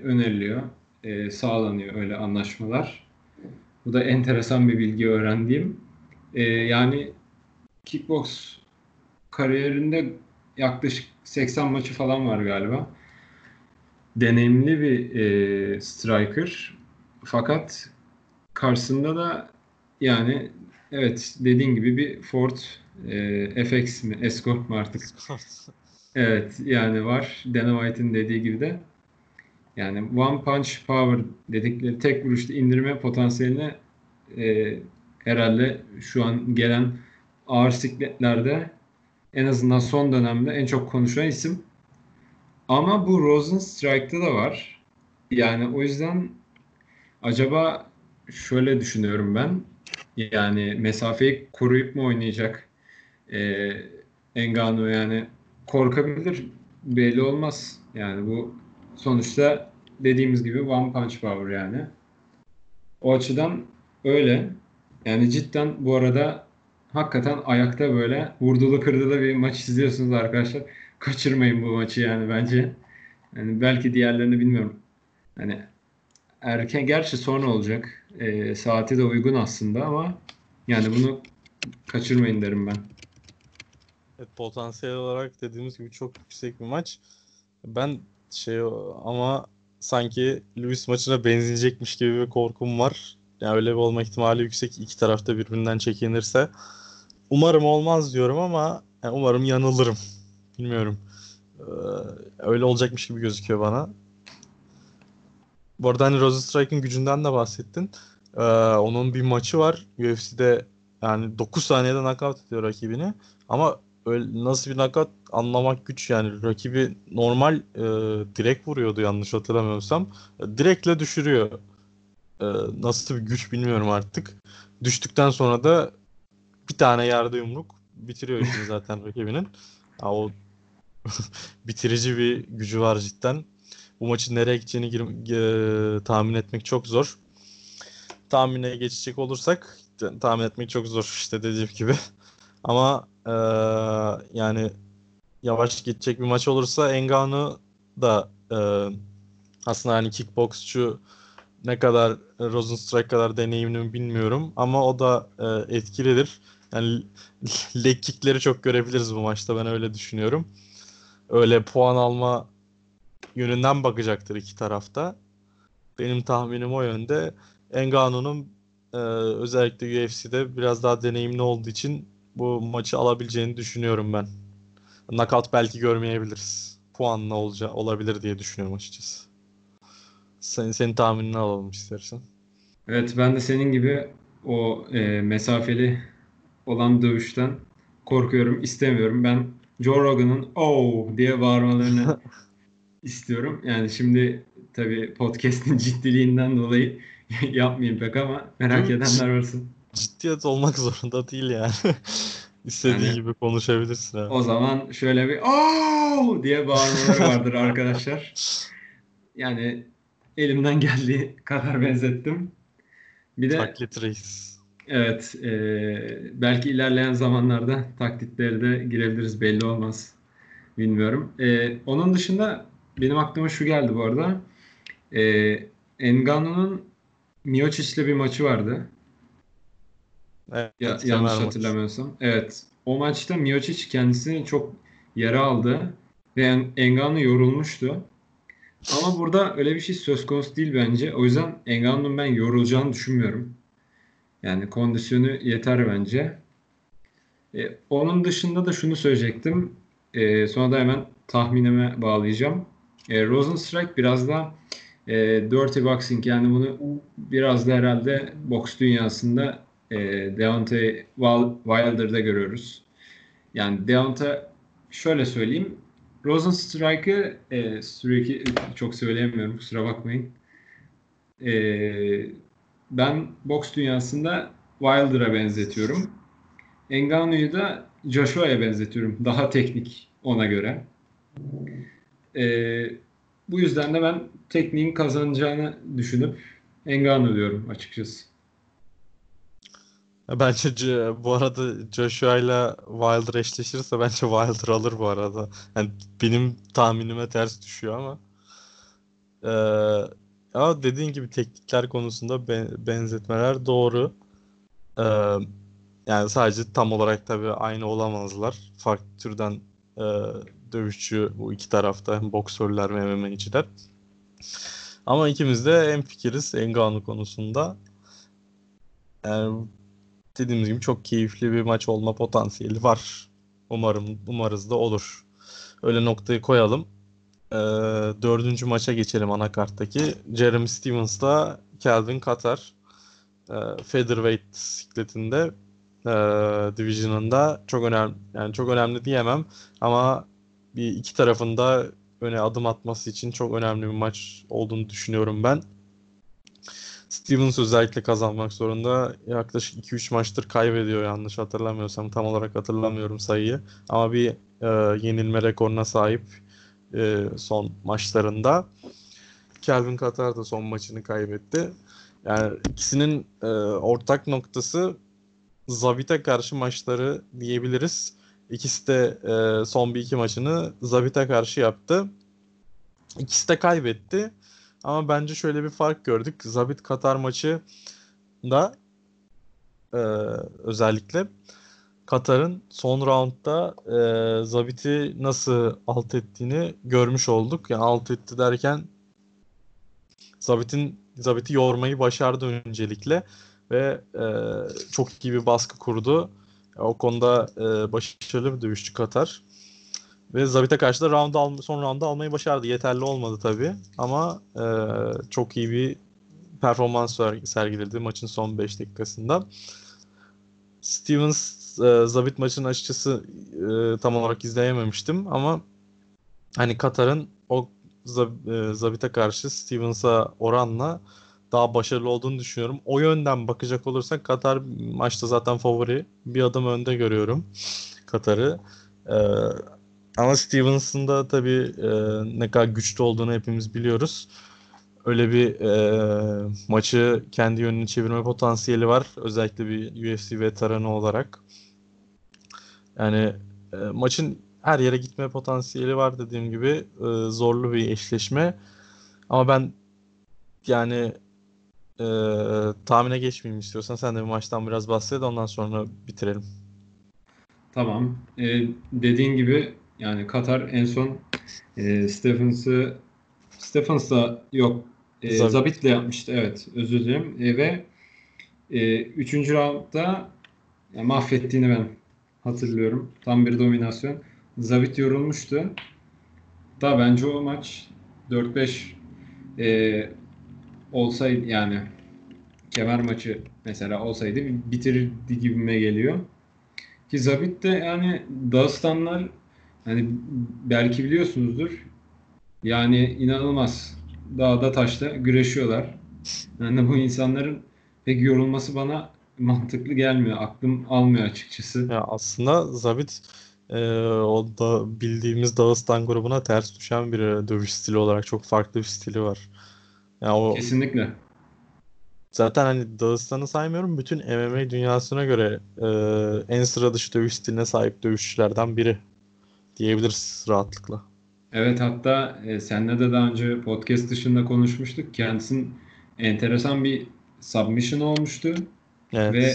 öneriliyor. Sağlanıyor öyle anlaşmalar. Bu da enteresan bir bilgi öğrendiğim. Yani kickbox kariyerinde yaklaşık 80 maçı falan var galiba. Deneyimli bir e, striker. Fakat karşısında da yani evet dediğin gibi bir Ford e, FX mi Escort mu artık? Evet yani var. Dana White'in dediği gibi de yani one punch power dedikleri tek vuruşta indirme potansiyeline e, herhalde şu an gelen ağır sikletlerde en azından son dönemde en çok konuşulan isim. Ama bu Rosenstrike'da da var. Yani o yüzden acaba şöyle düşünüyorum ben. Yani mesafeyi koruyup mu oynayacak e, Engano yani korkabilir belli olmaz. Yani bu sonuçta dediğimiz gibi one punch power yani. O açıdan öyle. Yani cidden bu arada hakikaten ayakta böyle vurdulu kırdılı bir maç izliyorsunuz arkadaşlar. Kaçırmayın bu maçı yani bence. Yani belki diğerlerini bilmiyorum. Hani erken gerçi sonra olacak. E, saati de uygun aslında ama yani bunu kaçırmayın derim ben. Evet, potansiyel olarak dediğimiz gibi çok yüksek bir maç. Ben şey ama sanki Lewis maçına benzeyecekmiş gibi bir korkum var. Yani öyle bir olma ihtimali yüksek. İki tarafta birbirinden çekinirse. Umarım olmaz diyorum ama yani umarım yanılırım. Bilmiyorum. Ee, öyle olacakmış gibi gözüküyor bana. Bu arada hani Rosenstrike'ın gücünden de bahsettin. Ee, onun bir maçı var. UFC'de yani 9 saniyede knockout ediyor rakibini. Ama öyle nasıl bir knockout anlamak güç yani. Rakibi normal e, direkt vuruyordu yanlış hatırlamıyorsam. E, direktle düşürüyor. E, nasıl bir güç bilmiyorum artık. Düştükten sonra da bir tane yerde yumruk bitiriyor işini zaten rakibinin. Ya, o bitirici bir gücü var cidden. Bu maçın nereye gideceğini gir- e, tahmin etmek çok zor. Tahmine geçecek olursak tahmin etmek çok zor işte dediğim gibi. Ama e, yani yavaş gidecek bir maç olursa Engano da e, aslında hani kickboksçu ne kadar Rosenstrike kadar deneyimli mi bilmiyorum ama o da e, etkilidir. Yani leg kickleri çok görebiliriz bu maçta ben öyle düşünüyorum. Öyle puan alma yönünden bakacaktır iki tarafta. Benim tahminim o yönde. Engano'nun e, özellikle UFC'de biraz daha deneyimli olduğu için bu maçı alabileceğini düşünüyorum ben. Knockout belki görmeyebiliriz. Puanla olacağı olabilir diye düşünüyorum açıkçası. Sen, senin tahminini alalım istersen. Evet ben de senin gibi o e, mesafeli olan dövüşten korkuyorum, istemiyorum. Ben Joe Rogan'ın oh diye bağırmalarını istiyorum. Yani şimdi tabii podcast'in ciddiliğinden dolayı yapmayayım pek ama merak Değil edenler varsa. Ciddiyet olmak zorunda değil yani. İstediğin Yani- gibi konuşabilirsin. abi. O zaman şöyle bir oh diye bağırmaları vardır arkadaşlar. Yani elimden geldiği kadar benzettim. Bir de Taklit reis. evet e, belki ilerleyen zamanlarda taklitlere de girebiliriz belli olmaz. Bilmiyorum. E, onun dışında benim aklıma şu geldi bu arada. E, Ngannou'nun Miocic'le bir maçı vardı. Evet, Ya, yanlış hatırlamıyorsam. Evet. O maçta Miocic kendisini çok yara aldı ve Ngannou yorulmuştu. Ama burada öyle bir şey söz konusu değil bence. O yüzden Ngannou'nun ben yorulacağını düşünmüyorum. Yani kondisyonu yeter bence. E, onun dışında da şunu söyleyecektim. E, sonra da hemen tahminime bağlayacağım. E, Rosenstrike biraz da e, dirty boxing yani bunu biraz da herhalde boks dünyasında e, Deontay Wil- Wilder'da görüyoruz. Yani Deontay şöyle söyleyeyim. Rosenstrike'ı e, sürekli çok söyleyemiyorum kusura bakmayın. E, ben boks dünyasında Wilder'a benzetiyorum. Ngannou'yu da Joshua'ya benzetiyorum. Daha teknik ona göre. E, bu yüzden de ben tekniğin kazanacağını düşünüp Ngannou diyorum açıkçası. Bence bu arada Joshua ile Wilder eşleşirse bence Wilder alır bu arada. Yani benim tahminime ters düşüyor ama. Ee, ama dediğin gibi teknikler konusunda be- benzetmeler doğru. Ee, yani sadece tam olarak tabii aynı olamazlar. Farklı türden e, dövüşçü bu iki tarafta hem boksörler hem MMA'ciler. Ama ikimiz de hemfikiriz Ngannou konusunda. Yani dediğimiz gibi çok keyifli bir maç olma potansiyeli var. Umarım umarız da olur. Öyle noktayı koyalım. Ee, dördüncü maça geçelim anakarttaki. Jeremy Stevens'la Calvin Kattar. Ee, featherweight sikletinde e, division'ında çok önemli yani çok önemli diyemem ama bir iki tarafında öne adım atması için çok önemli bir maç olduğunu düşünüyorum ben. Stevens özellikle kazanmak zorunda. Yaklaşık 2-3 maçtır kaybediyor yanlış hatırlamıyorsam. Tam olarak hatırlamıyorum sayıyı. Ama bir e, yenilme rekoruna sahip e, son maçlarında. Calvin Kattar da son maçını kaybetti. Yani ikisinin e, ortak noktası Zabit'e karşı maçları diyebiliriz. İkisi de e, son bir iki maçını Zabit'e karşı yaptı. İkisi de kaybetti. Ama bence şöyle bir fark gördük. Zabit Katar maçı da e, özellikle Katar'ın son roundda e, Zabit'i nasıl alt ettiğini görmüş olduk. Yani alt etti derken Zabit'in Zabit'i yormayı başardı öncelikle ve e, çok iyi bir baskı kurdu. O konuda e, başarılı bir dövüşçü Katar. Ve Zabit'e karşı da round al, son round'u almayı başardı. Yeterli olmadı tabii. Ama e, çok iyi bir performans ser- sergiledi maçın son 5 dakikasında. Stevens e, Zabit maçını açıkçası e, tam olarak izleyememiştim ama hani Katar'ın o e, Zabit'e karşı Stevens'a oranla daha başarılı olduğunu düşünüyorum. O yönden bakacak olursak Katar maçta zaten favori. Bir adım önde görüyorum Katar'ı. E, ama Stevens'ın da tabii e, ne kadar güçlü olduğunu hepimiz biliyoruz. Öyle bir e, maçı kendi yönünü çevirme potansiyeli var. Özellikle bir UFC veteranı olarak. Yani e, maçın her yere gitme potansiyeli var dediğim gibi. E, zorlu bir eşleşme. Ama ben yani e, tahmine geçmeyeyim istiyorsan sen de bir maçtan biraz bahset ondan sonra bitirelim. Tamam. Ee, dediğin gibi yani Katar en son e, Stephens'ı Stephens'la yok e, Zabit. Zabit'le yapmıştı. Evet. Özür dilerim. E, ve e, üçüncü roundda ya, mahvettiğini ben hatırlıyorum. Tam bir dominasyon. Zabit yorulmuştu. Da bence o maç 4-5 e, olsaydı yani kemer maçı mesela olsaydı bitirirdi gibime geliyor. Ki Zabit de yani Dağıstanlar hani belki biliyorsunuzdur. Yani inanılmaz dağda taşta güreşiyorlar. Yani bu insanların pek yorulması bana mantıklı gelmiyor. Aklım almıyor açıkçası. Ya aslında Zabit e, o da bildiğimiz Dağıstan grubuna ters düşen bir dövüş stili olarak çok farklı bir stili var. Yani o Kesinlikle. zaten hani Dağıstan'ı saymıyorum. Bütün MMA dünyasına göre e, en sıra dışı dövüş stiline sahip dövüşçülerden biri diyebiliriz rahatlıkla. Evet hatta e, seninle de daha önce podcast dışında konuşmuştuk. Kendisinin enteresan bir submission olmuştu Evet. ve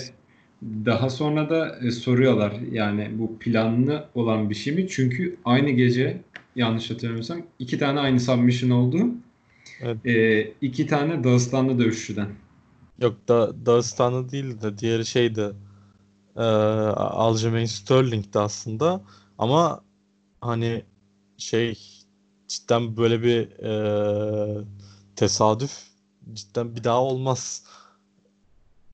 daha sonra da e, soruyorlar yani bu planlı olan bir şey mi? Çünkü aynı gece yanlış hatırlamıyorsam iki tane aynı submission oldu. Evet. E, iki tane Dağıstanlı dövüşçüden. Yok da Dağıstan'ı değil de diğeri şeydi. E, Aljamain Sterling'di aslında. Ama hani şey cidden böyle bir e, tesadüf cidden bir daha olmaz.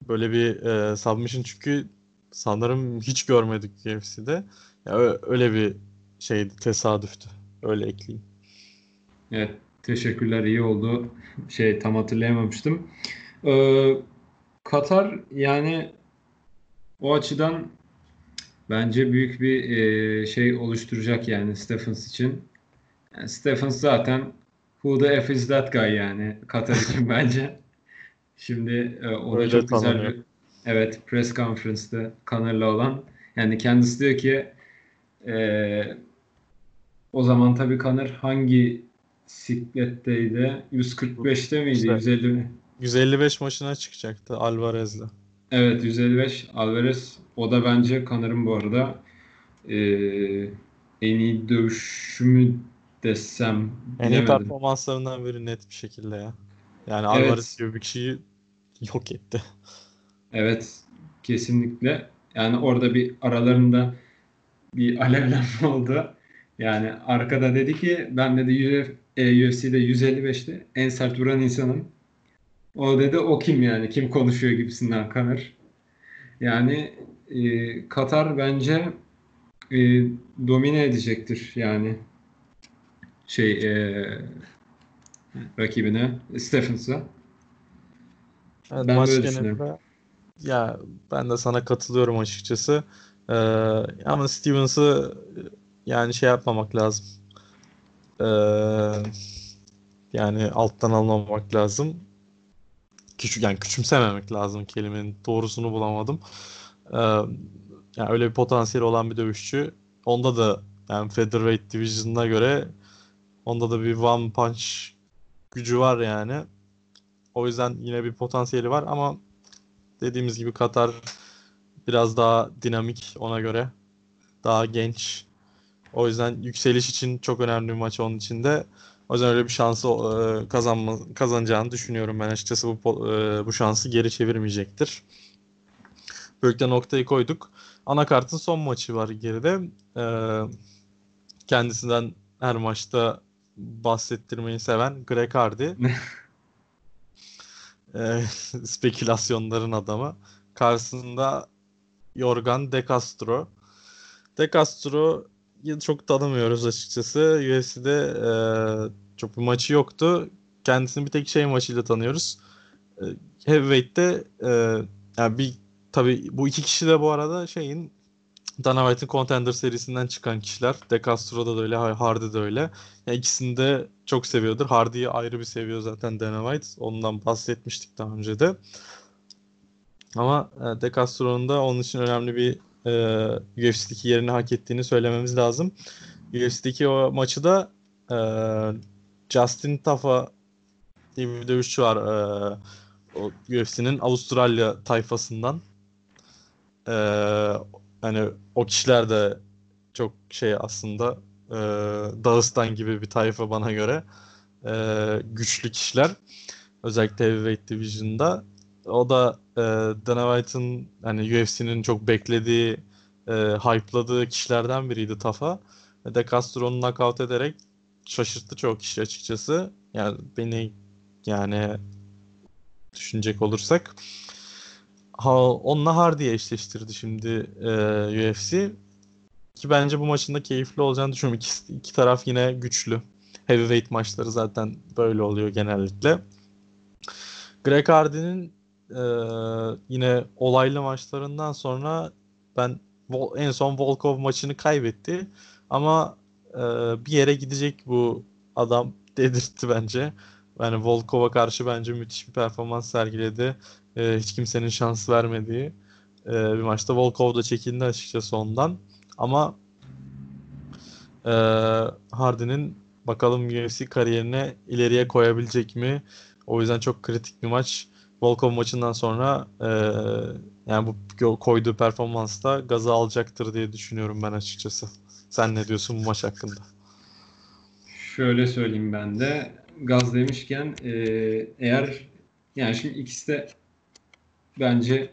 Böyle bir e, submission çünkü sanırım hiç görmedik UFC'de. Ya, ö- öyle bir şeydi tesadüftü. Öyle ekleyeyim. Evet, teşekkürler. iyi oldu. Şey tam hatırlayamamıştım. Ee, Katar yani o açıdan bence büyük bir e, şey oluşturacak yani Stephens için. Yani Stephens zaten who the F is that guy yani Katar için bence. Şimdi e, o da Öyle çok güzel bir evet press conference'ta Connor'la olan yani kendisi diyor ki e, o zaman tabii Conor hangi sikletteydi? 145'te miydi? İşte. 150 mi? 155 maçına çıkacaktı Alvarez'le. Evet 155 Alvarez o da bence Connor'ın bu arada e, en iyi dövüşü mü desem En iyi bilemedim. performanslarından biri net bir şekilde ya. Yani Evet. Alvarez gibi bir kişiyi yok etti. Evet kesinlikle. Yani orada bir aralarında bir alevlenme oldu. Yani arkada dedi ki ben dedi Uf, e, UFC'de 155'te en sert vuran insanım. O dedi o kim yani? Kim konuşuyor gibisinden Conor. Yani e, Katar bence e, domine edecektir yani şey e, rakibine Stephens'a. Evet, Ben maç böyle düşünüyorum. ya ben de sana katılıyorum açıkçası. Ee, ama Stevens'ı yani şey yapmamak lazım. Ee, yani alttan almamak lazım. Küçük yani küçümsememek lazım kelimenin doğrusunu bulamadım. Yani öyle bir potansiyeli olan bir dövüşçü. Onda da yani Featherweight Division'ına göre onda da bir one punch gücü var yani. O yüzden yine bir potansiyeli var ama dediğimiz gibi Katar biraz daha dinamik ona göre. Daha genç. O yüzden yükseliş için çok önemli bir maç onun için de. O yüzden öyle bir şansı kazanma, kazanacağını düşünüyorum ben açıkçası bu bu şansı geri çevirmeyecektir. Böylelikle noktayı koyduk. Anakartın son maçı var geride. E, kendisinden her maçta bahsettirmeyi seven Greg Hardy. e, spekülasyonların adamı. Karşısında Yorgan De Castro. De Castro'yu çok tanımıyoruz açıkçası. UFC'de e, çok bir maçı yoktu. Kendisini bir tek şey maçıyla tanıyoruz. E, Heavyweight'te e, yani bir tabii bu iki kişi de bu arada şeyin Dana White'ın Contender serisinden çıkan kişiler. De Castro'da da öyle, Hardy de öyle. Yani ikisini de çok seviyordur. Hardy'yi ayrı bir seviyor zaten Dana White. Ondan bahsetmiştik daha önce de. Ama e, De Castro'nun da onun için önemli bir e, UFC'deki yerini hak ettiğini söylememiz lazım. UFC'deki o maçı da e, Justin Tafa diye bir dövüşçü var. E, o UFC'nin Avustralya tayfasından. E, hani o kişiler de çok şey aslında e, Dağıstan gibi bir tayfa bana göre. E, güçlü kişiler. Özellikle Heavyweight Division'da. O da e, Dana White'ın hani UFC'nin çok beklediği, e, hype'ladığı kişilerden biriydi Tafa. De Castro'nu knockout ederek şaşırttı çok kişi açıkçası. Yani beni yani düşünecek olursak. Ha, onunla Hardy'ye eşleştirdi şimdi e, UFC. Ki bence bu maçın da keyifli olacağını düşünüyorum. İki, iki taraf yine güçlü. Heavyweight maçları zaten böyle oluyor genellikle. Greg Hardy'nin e, yine olaylı maçlarından sonra ben en son Volkov maçını kaybetti. Ama e, bir yere gidecek bu adam dedirtti bence. Yani Volkov'a karşı bence müthiş bir performans sergiledi. E, hiç kimsenin şans vermediği e, bir maçta. Volkov da çekildi açıkçası ondan. Ama e, Hardy'nin bakalım UFC kariyerine ileriye koyabilecek mi? O yüzden çok kritik bir maç. Volkov maçından sonra e, yani bu koyduğu performansta gazı alacaktır diye düşünüyorum ben açıkçası. Sen ne diyorsun bu maç hakkında? Şöyle söyleyeyim ben de. Gaz demişken e, eğer yani şimdi ikisi de bence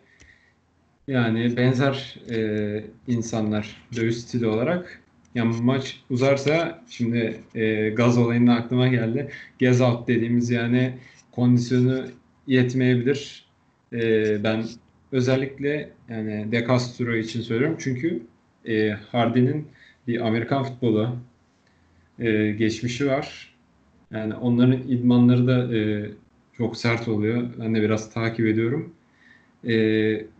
yani benzer e, insanlar dövüş stili olarak. Yani maç uzarsa şimdi e, gaz olayında aklıma geldi. Gaz out dediğimiz yani kondisyonu yetmeyebilir. E, ben özellikle yani De Castro için söylüyorum. Çünkü e, Hardy'nin bir Amerikan futbolu e, geçmişi var. Yani onların idmanları da e, çok sert oluyor. Ben de biraz takip ediyorum. E,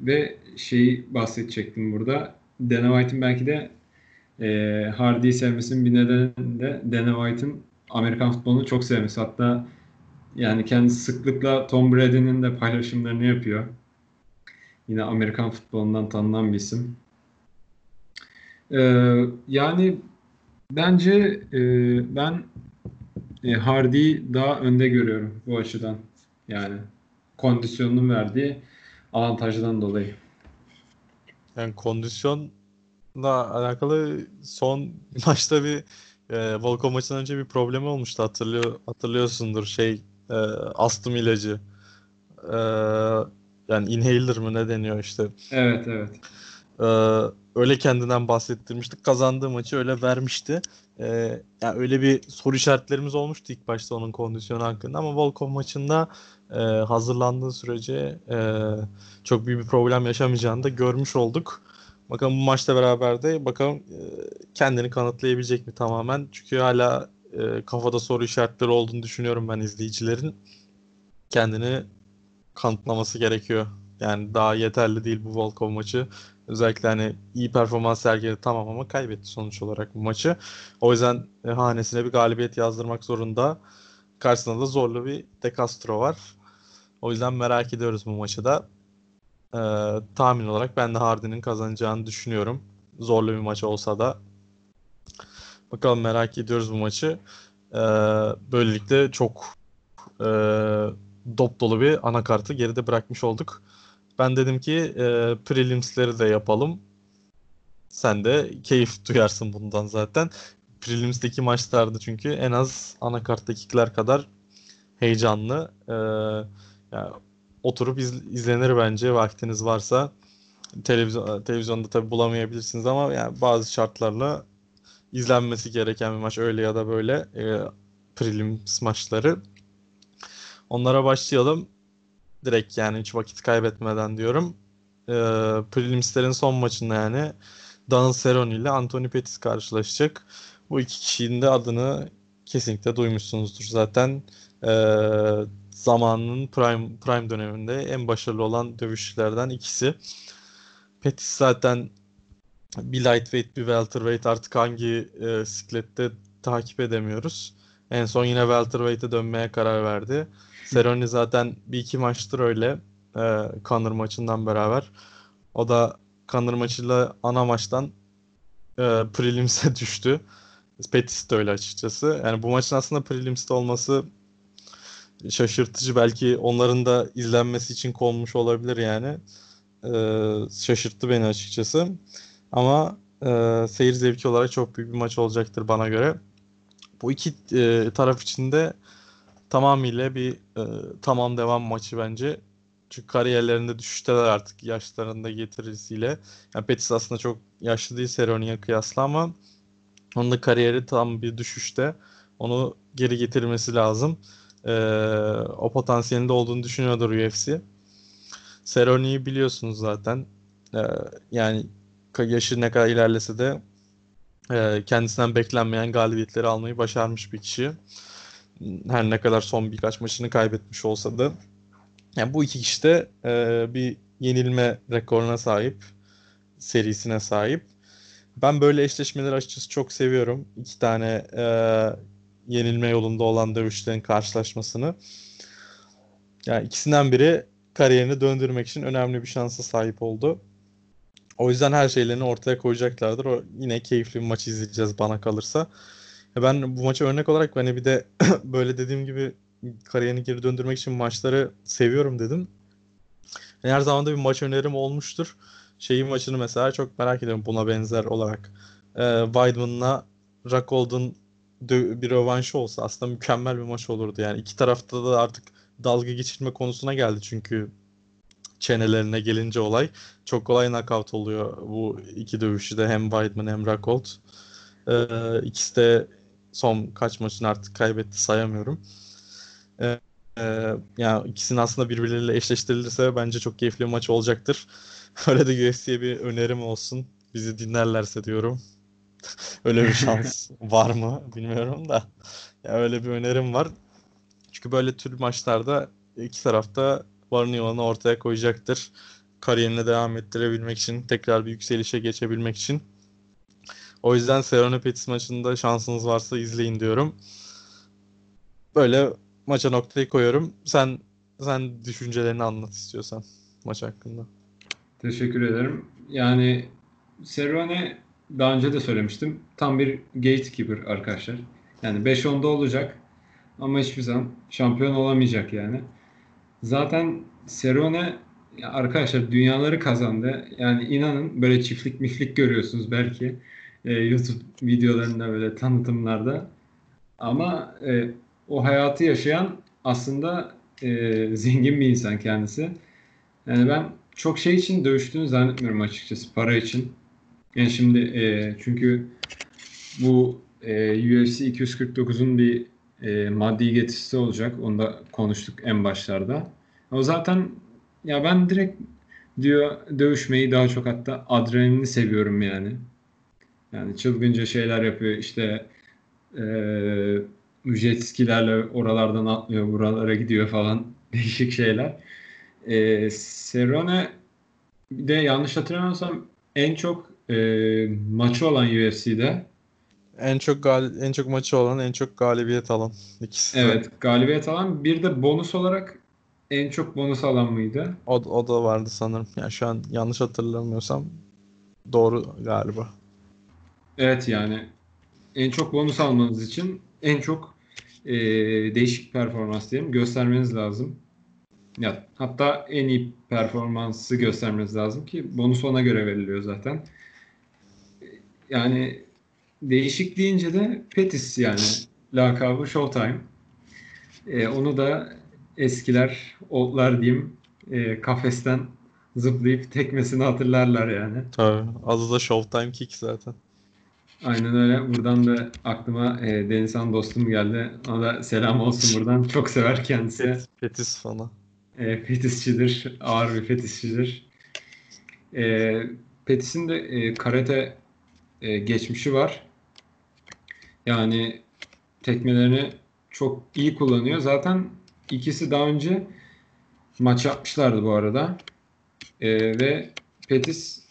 ve şeyi bahsedecektim burada. Dana White'in belki de e, Hardy'yi sevmesinin bir nedeni de Dana White'ın Amerikan futbolunu çok sevmesi. Hatta yani kendisi sıklıkla Tom Brady'nin de paylaşımlarını yapıyor. Yine Amerikan futbolundan tanınan bir isim. Ee, yani bence e, ben e, Hardy'yi daha önde görüyorum bu açıdan. Yani kondisyonun verdiği avantajdan dolayı. Yani kondisyonla alakalı son maçta bir e, Volkov maçından önce bir problemi olmuştu hatırlıyor hatırlıyorsundur şey e, astım ilacı e, yani inhaler mı ne deniyor işte. Evet evet. E, öyle kendinden bahsettirmiştik. Kazandığı maçı öyle vermişti. E, yani öyle bir soru işaretlerimiz olmuştu ilk başta onun kondisyonu hakkında ama Volkov maçında e, hazırlandığı sürece e, çok büyük bir problem yaşamayacağını da görmüş olduk. Bakalım bu maçla beraber de bakalım e, kendini kanıtlayabilecek mi tamamen. Çünkü hala e, kafada soru işaretleri olduğunu düşünüyorum ben izleyicilerin. Kendini kanıtlaması gerekiyor. Yani daha yeterli değil bu Volkov maçı. Özellikle hani iyi performans sergiledi tamam ama kaybetti sonuç olarak bu maçı. O yüzden e, hanesine bir galibiyet yazdırmak zorunda. Karşısında da zorlu bir De Castro var. O yüzden merak ediyoruz bu maçı da. Ee, tahmin olarak ben de Hardy'nin kazanacağını düşünüyorum. Zorlu bir maç olsa da. Bakalım merak ediyoruz bu maçı. Ee, böylelikle çok e, dop dolu bir anakartı geride bırakmış olduk. Ben dedim ki e, prelimsleri de yapalım. Sen de keyif duyarsın bundan zaten. Prelims'teki maçlarda çünkü en az anakarttakiler kadar heyecanlı. E, yani oturup iz, izlenir bence vaktiniz varsa. Televizyon, televizyonda tabi bulamayabilirsiniz ama yani bazı şartlarla izlenmesi gereken bir maç öyle ya da böyle e, prelims maçları. Onlara başlayalım. Direkt yani hiç vakit kaybetmeden diyorum. E, prelimslerin son maçında yani Donald Cerrone ile Anthony Pettis karşılaşacak. Bu iki kişinin de adını kesinlikle duymuşsunuzdur zaten. E, zamanının prime prime döneminde en başarılı olan dövüşçülerden ikisi. Pettis zaten bir lightweight bir welterweight artık hangi e, siklette takip edemiyoruz. En son yine welterweight'e dönmeye karar verdi. Cerrone zaten bir iki maçtır öyle e, Conor maçından beraber. O da Conor maçıyla ana maçtan e, prelims'e düştü. Pettis de öyle açıkçası. Yani bu maçın aslında prelims'te olması şaşırtıcı. Belki onların da izlenmesi için konmuş olabilir yani. E, şaşırttı beni açıkçası. Ama e, seyir zevki olarak çok büyük bir maç olacaktır bana göre. Bu iki e, taraf için de tamamıyla bir e, tamam devam maçı bence. Çünkü kariyerlerinde düşüşteler artık yaşlarında getirisiyle. Yani Pettis aslında çok yaşlı değil Cerrone'ye kıyasla ama onun da kariyeri tam bir düşüşte. Onu geri getirmesi lazım. e, o potansiyelinde olduğunu düşünüyordur UFC. Cerrone'yi biliyorsunuz zaten. E, yani yaşı ne kadar ilerlese de e, kendisinden beklenmeyen galibiyetleri almayı başarmış bir kişi. Her ne kadar son birkaç maçını kaybetmiş olsa da. Yani bu iki kişi de e, bir yenilme rekoruna sahip. Serisine sahip. Ben böyle eşleşmeleri açıkçası çok seviyorum. İki tane e, yenilme yolunda olan dövüşlerin karşılaşmasını. Yani ikisinden biri kariyerini döndürmek için önemli bir şansa sahip oldu. O yüzden her şeylerini ortaya koyacaklardır. O yine keyifli bir maç izleyeceğiz bana kalırsa. Ben bu maçı örnek olarak hani bir de böyle dediğim gibi kariyerini geri döndürmek için maçları seviyorum dedim. Her zaman da bir maç önerim olmuştur. Şeyin maçını mesela çok merak ediyorum buna benzer olarak. Ee, Weidman'la Rockhold'un bir rövanşı olsa aslında mükemmel bir maç olurdu. Yani iki tarafta da artık dalga geçirme konusuna geldi çünkü çenelerine gelince olay çok kolay knockout oluyor bu iki dövüşü de hem Weidman hem Rockhold. Ee, ikisi de son kaç maçını artık kaybetti sayamıyorum. Ee, e, yani ikisinin aslında birbirleriyle eşleştirilirse bence çok keyifli bir maç olacaktır. Öyle de UFC'ye bir önerim olsun. Bizi dinlerlerse diyorum. öyle bir şans var mı bilmiyorum da. Ya öyle bir önerim var. Çünkü böyle tür maçlarda iki tarafta varını yolanı ortaya koyacaktır. Kariyerini devam ettirebilmek için, tekrar bir yükselişe geçebilmek için. O yüzden Serone Petis maçında şansınız varsa izleyin diyorum. Böyle maça noktayı koyuyorum. Sen sen düşüncelerini anlat istiyorsan maç hakkında. Teşekkür ederim. Yani Serone daha önce de söylemiştim. Tam bir gatekeeper arkadaşlar. Yani 5-10'da olacak ama hiçbir zaman şampiyon olamayacak yani. Zaten Serone arkadaşlar dünyaları kazandı. Yani inanın böyle çiftlik miflik görüyorsunuz belki e, YouTube videolarında böyle tanıtımlarda. Ama e, o hayatı yaşayan aslında e, zengin bir insan kendisi. Yani ben çok şey için dövüştüğünü zannetmiyorum açıkçası para için. Yani şimdi e, çünkü bu e, UFC 249'un bir e, maddi getirisi olacak. Onu da konuştuk en başlarda. O zaten ya ben direkt diyor dövüşmeyi daha çok hatta adrenalini seviyorum yani. Yani çılgınca şeyler yapıyor işte e, jet skilerle oralardan atlıyor buralara gidiyor falan değişik şeyler. E, Serrone de yanlış hatırlamıyorsam en çok e, maçı olan UFC'de en çok gal en çok maçı olan, en çok galibiyet alan ikisi. Evet, galibiyet alan. Bir de bonus olarak en çok bonus alan mıydı? O, o da vardı sanırım. Yani şu an yanlış hatırlamıyorsam doğru galiba. Evet yani en çok bonus almanız için en çok e, değişik performans diyelim göstermeniz lazım. Ya hatta en iyi performansı göstermeniz lazım ki bonus ona göre veriliyor zaten. Yani değişik deyince de Petis yani lakabı Showtime. E, onu da eskiler, oldlar diyeyim e, kafesten zıplayıp tekmesini hatırlarlar yani. Tabii. Adı da Showtime Kick zaten. Aynen öyle. Buradan da aklıma e, Denizhan dostum geldi. Ona da selam olsun buradan. Çok sever kendisi. Pet, petis falan. E, fetisçidir. Ağır bir fetisçidir. E, Petis'in de e, karate e, geçmişi var. Yani tekmelerini çok iyi kullanıyor. Zaten ikisi daha önce maç yapmışlardı bu arada. E, ve Petis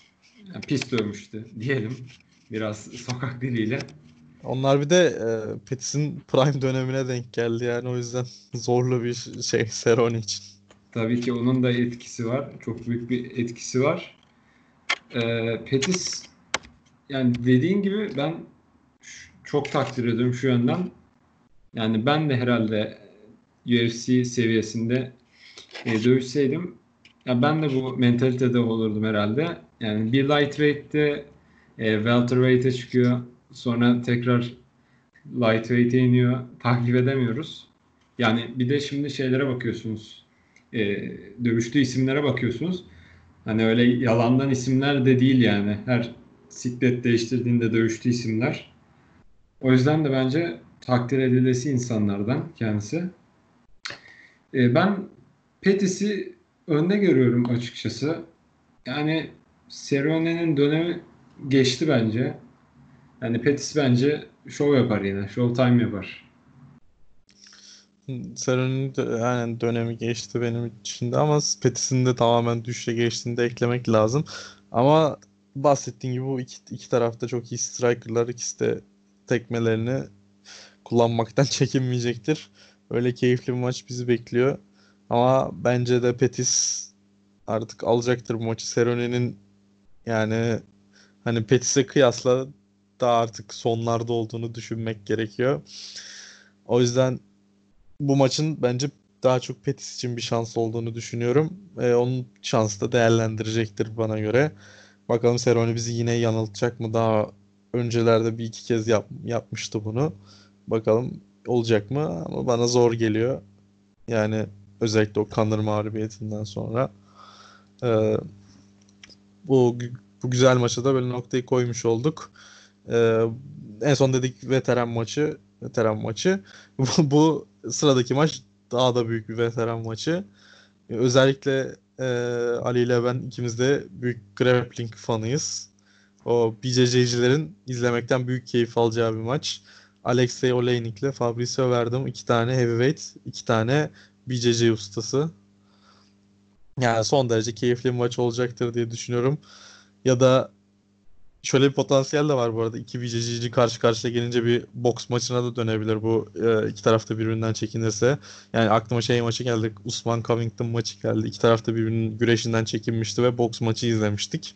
yani pis dövmüştü diyelim. Biraz sokak diliyle. Onlar bir de e, Petis'in prime dönemine denk geldi yani o yüzden zorlu bir şey Seroni için. Tabii ki onun da etkisi var. Çok büyük bir etkisi var. E, Petis yani dediğin gibi ben çok takdir ediyorum şu yönden. Yani ben de herhalde UFC seviyesinde e, dövüşseydim ya ben de bu mentalitede olurdum herhalde. Yani bir lightweight'te e, welterweight'e çıkıyor. Sonra tekrar lightweight'e iniyor. Takip edemiyoruz. Yani bir de şimdi şeylere bakıyorsunuz. E, dövüştüğü isimlere bakıyorsunuz. Hani öyle yalandan isimler de değil yani. Her siklet değiştirdiğinde dövüştüğü isimler. O yüzden de bence takdir edilesi insanlardan kendisi. E, ben Pettis'i önde görüyorum açıkçası. Yani Serone'nin dönemi geçti bence. Yani Pettis bence şov yapar yine. Show time yapar. De, yani dönemi geçti benim için de ama Pettis'in de tamamen düşüşe geçtiğini de eklemek lazım. Ama bahsettiğim gibi bu iki, iki tarafta çok iyi strikerlar. İkisi de tekmelerini kullanmaktan çekinmeyecektir. Öyle keyifli bir maç bizi bekliyor. Ama bence de Petis artık alacaktır bu maçı. Serone'nin yani hani Petis'e kıyasla daha artık sonlarda olduğunu düşünmek gerekiyor. O yüzden bu maçın bence daha çok Petis için bir şans olduğunu düşünüyorum. E, onun şansı da değerlendirecektir bana göre. Bakalım Serone bizi yine yanıltacak mı? Daha öncelerde bir iki kez yap, yapmıştı bunu. Bakalım olacak mı? Ama bana zor geliyor. Yani özellikle o Conor mağlubiyetinden sonra. Ee, bu bu güzel maça da böyle noktayı koymuş olduk. Ee, en son dedik veteran maçı. Veteran maçı. bu, sıradaki maç daha da büyük bir veteran maçı. Özellikle e, Ali ile ben ikimiz de büyük grappling fanıyız. O BJJ'cilerin izlemekten büyük keyif alacağı bir maç. Alexey Oleinik ile Fabricio Verdum iki tane heavyweight, iki tane BJJ ustası. Yani son derece keyifli bir maç olacaktır diye düşünüyorum. Ya da şöyle bir potansiyel de var bu arada. İki BJJ'ci karşı karşıya gelince bir boks maçına da dönebilir bu e, iki tarafta birbirinden çekinirse. Yani aklıma şey maçı geldi. Usman Covington maçı geldi. İki tarafta birbirinin güreşinden çekinmişti ve boks maçı izlemiştik.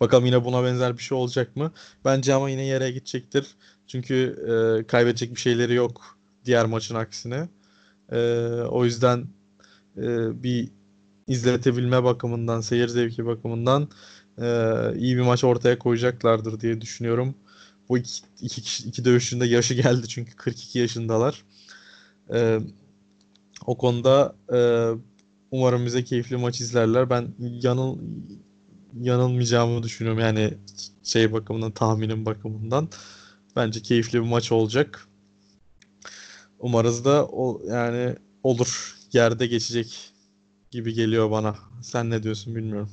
Bakalım yine buna benzer bir şey olacak mı? Bence ama yine yere gidecektir. Çünkü e, kaybedecek bir şeyleri yok diğer maçın aksine. E, o yüzden e, bir izletebilme bakımından, seyir zevki bakımından e, iyi bir maç ortaya koyacaklardır diye düşünüyorum. Bu iki, iki, kişi, iki dövüşçünün de yaşı geldi çünkü 42 yaşındalar. E, o konuda e, umarım bize keyifli maç izlerler. Ben yanıl yanılmayacağımı düşünüyorum. Yani şey bakımından, tahminim bakımından. Bence keyifli bir maç olacak. Umarız da o yani olur. Yerde geçecek gibi geliyor bana. Sen ne diyorsun bilmiyorum.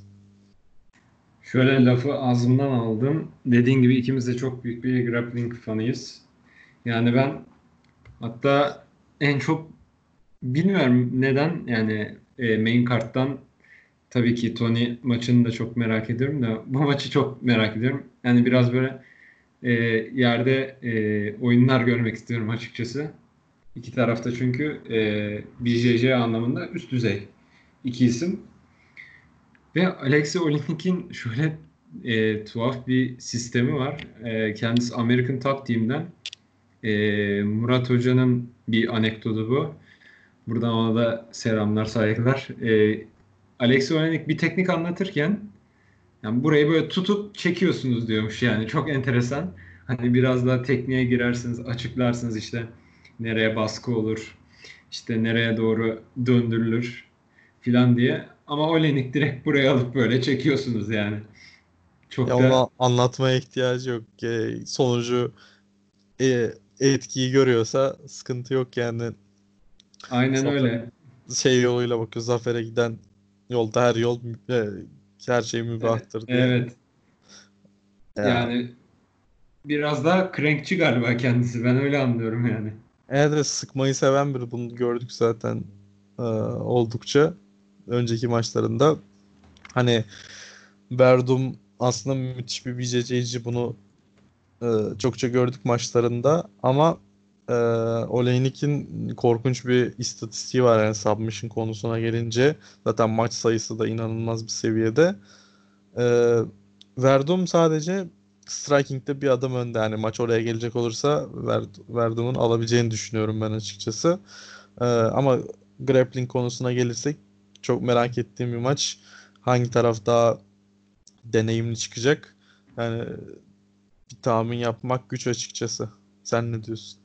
Şöyle lafı ağzımdan aldım. Dediğin gibi ikimiz de çok büyük bir grappling fanıyız. Yani ben hatta en çok bilmiyorum neden yani e, main karttan tabii ki Tony maçını da çok merak ediyorum da bu maçı çok merak ediyorum. Yani biraz böyle e, yerde e, oyunlar görmek istiyorum açıkçası. İki tarafta çünkü e, BJJ anlamında üst düzey iki isim. Ve Alexei Olinik'in şöyle e, tuhaf bir sistemi var. E, kendisi American Top Team'den. E, Murat Hoca'nın bir anekdotu bu. Buradan ona da selamlar, saygılar. E, Alexei Olinik bir teknik anlatırken yani burayı böyle tutup çekiyorsunuz diyormuş yani. Çok enteresan. Hani biraz daha tekniğe girersiniz, açıklarsınız işte nereye baskı olur, işte nereye doğru döndürülür filan diye. Ama Olenik direkt buraya alıp böyle çekiyorsunuz yani. Çok ya da... ona anlatmaya ihtiyacı yok. E, sonucu e, etkiyi görüyorsa sıkıntı yok yani. Aynen Zafer, öyle. Şey yoluyla bakıyor. Zafer'e giden yolda her yol e, her şey mübahtır diye. Evet. Yani, yani biraz daha crankçi galiba kendisi. Ben öyle anlıyorum yani. Evet sıkmayı seven biri. Bunu gördük zaten e, oldukça önceki maçlarında. Hani Berdum aslında müthiş bir BJJ'ci bunu e, çokça gördük maçlarında ama e, Oleynik'in korkunç bir istatistiği var yani submission konusuna gelince zaten maç sayısı da inanılmaz bir seviyede. E, Verdum sadece striking'de bir adım önde. Yani maç oraya gelecek olursa Verdum'un alabileceğini düşünüyorum ben açıkçası. E, ama grappling konusuna gelirsek çok merak ettiğim bir maç. Hangi taraf daha deneyimli çıkacak? Yani bir tahmin yapmak güç açıkçası. Sen ne diyorsun?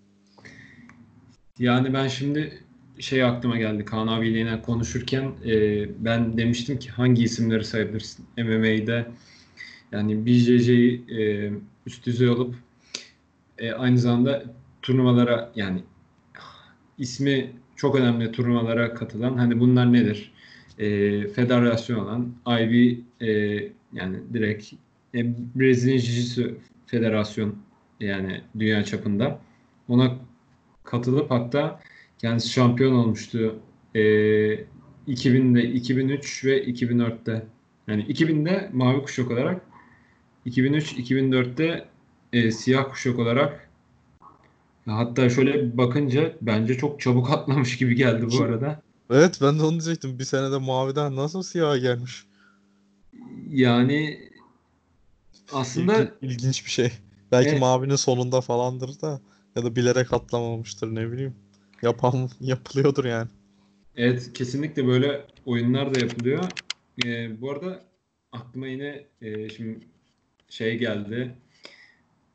Yani ben şimdi şey aklıma geldi Kaan abiyle yine konuşurken e, ben demiştim ki hangi isimleri sayabilirsin MMA'de yani BJJ'yi e, üst düzey olup e, aynı zamanda turnuvalara yani ismi çok önemli turnuvalara katılan hani bunlar nedir? E, federasyon olan IB e, yani direkt e, Brezilya Jiu-Jitsu Federasyon yani dünya çapında ona katılıp hatta kendisi şampiyon olmuştu. E, 2000'de, 2003 ve 2004'te. Yani 2000'de mavi kuşak olarak 2003-2004'te e, siyah kuşak olarak hatta şöyle bakınca bence çok çabuk atlamış gibi geldi bu arada. Evet ben de onu diyecektim. Bir senede maviden nasıl siyaha gelmiş? Yani aslında İlgi- ilginç bir şey. Belki Evet. mavinin sonunda falandır da ya da bilerek atlamamıştır ne bileyim. Yapan yapılıyordur yani. Evet kesinlikle böyle oyunlar da yapılıyor. Ee, bu arada aklıma yine e, şimdi şey geldi.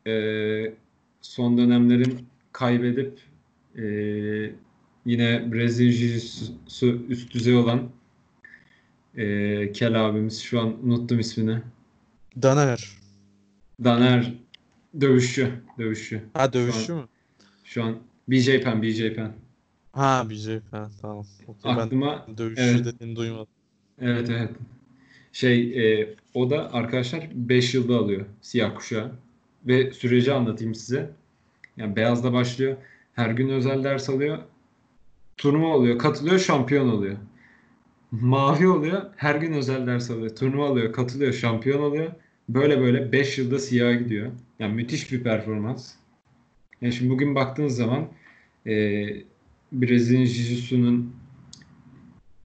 Ee, son dönemlerin kaybedip e, yine Brezilya Jiu-Jitsu üst düzey olan e, Kel abimiz şu an unuttum ismini. Daner. Daner dövüşçü. Dövüşçü. Ha dövüşçü mü? Şu an BJ Penn, BJ Penn. Ha BJ ha tamam. Ben Aklıma dövüşçü evet. dediğini duymadım. Evet evet. Şey e, o da arkadaşlar 5 yılda alıyor siyah kuşağı. Ve süreci anlatayım size. Yani beyazda başlıyor. Her gün özel ders alıyor. Turnuva oluyor. Katılıyor şampiyon oluyor. Mavi oluyor. Her gün özel ders alıyor. Turnuva alıyor. Katılıyor şampiyon oluyor. Böyle böyle 5 yılda siyaha gidiyor. Yani müthiş bir performans. Yani şimdi bugün baktığınız zaman e, Brezilya Jiu-Jitsu'nun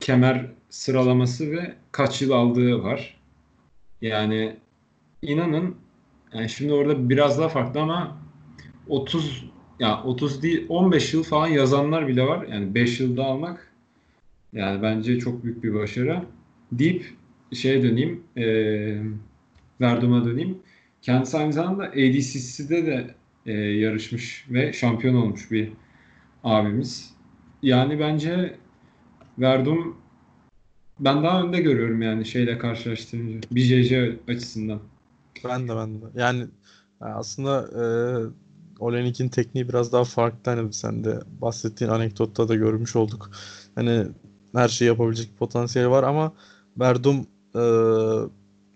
kemer sıralaması ve kaç yıl aldığı var. Yani inanın yani şimdi orada biraz daha farklı ama 30 ya 30 değil 15 yıl falan yazanlar bile var. Yani 5 yılda almak yani bence çok büyük bir başarı. Deyip şeye döneyim eee Verdum'a döneyim. Kendisi aynı zamanda ADCC'de de e, yarışmış ve şampiyon olmuş bir abimiz. Yani bence Verdum ben daha önde görüyorum yani şeyle karşılaştırınca. BJJ açısından. Ben de ben de. Yani e, aslında e, Olenik'in tekniği biraz daha farklı. Hani sen de bahsettiğin anekdotta da görmüş olduk. Hani her şeyi yapabilecek potansiyeli var ama Verdum e,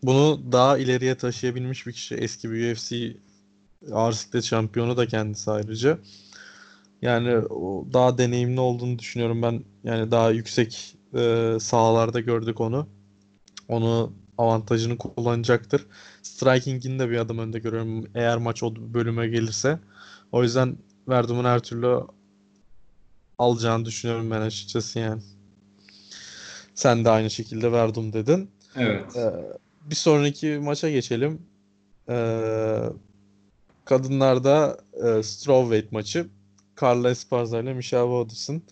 bunu daha ileriye taşıyabilmiş bir kişi. Eski bir UFC ağır siklet şampiyonu da kendisi ayrıca. Yani daha deneyimli olduğunu düşünüyorum ben. Yani daha yüksek e, sahalarda gördük onu. Onu avantajını kullanacaktır. Striking'in de bir adım önde görüyorum eğer maç o bölüme gelirse. O yüzden Verdum'un her türlü alacağını düşünüyorum ben açıkçası yani. Sen de aynı şekilde Verdum dedin. Evet. Ee, bir sonraki maça geçelim. Ee, kadınlarda e, strawweight maçı. Carla Esparza ile Michelle Waterson.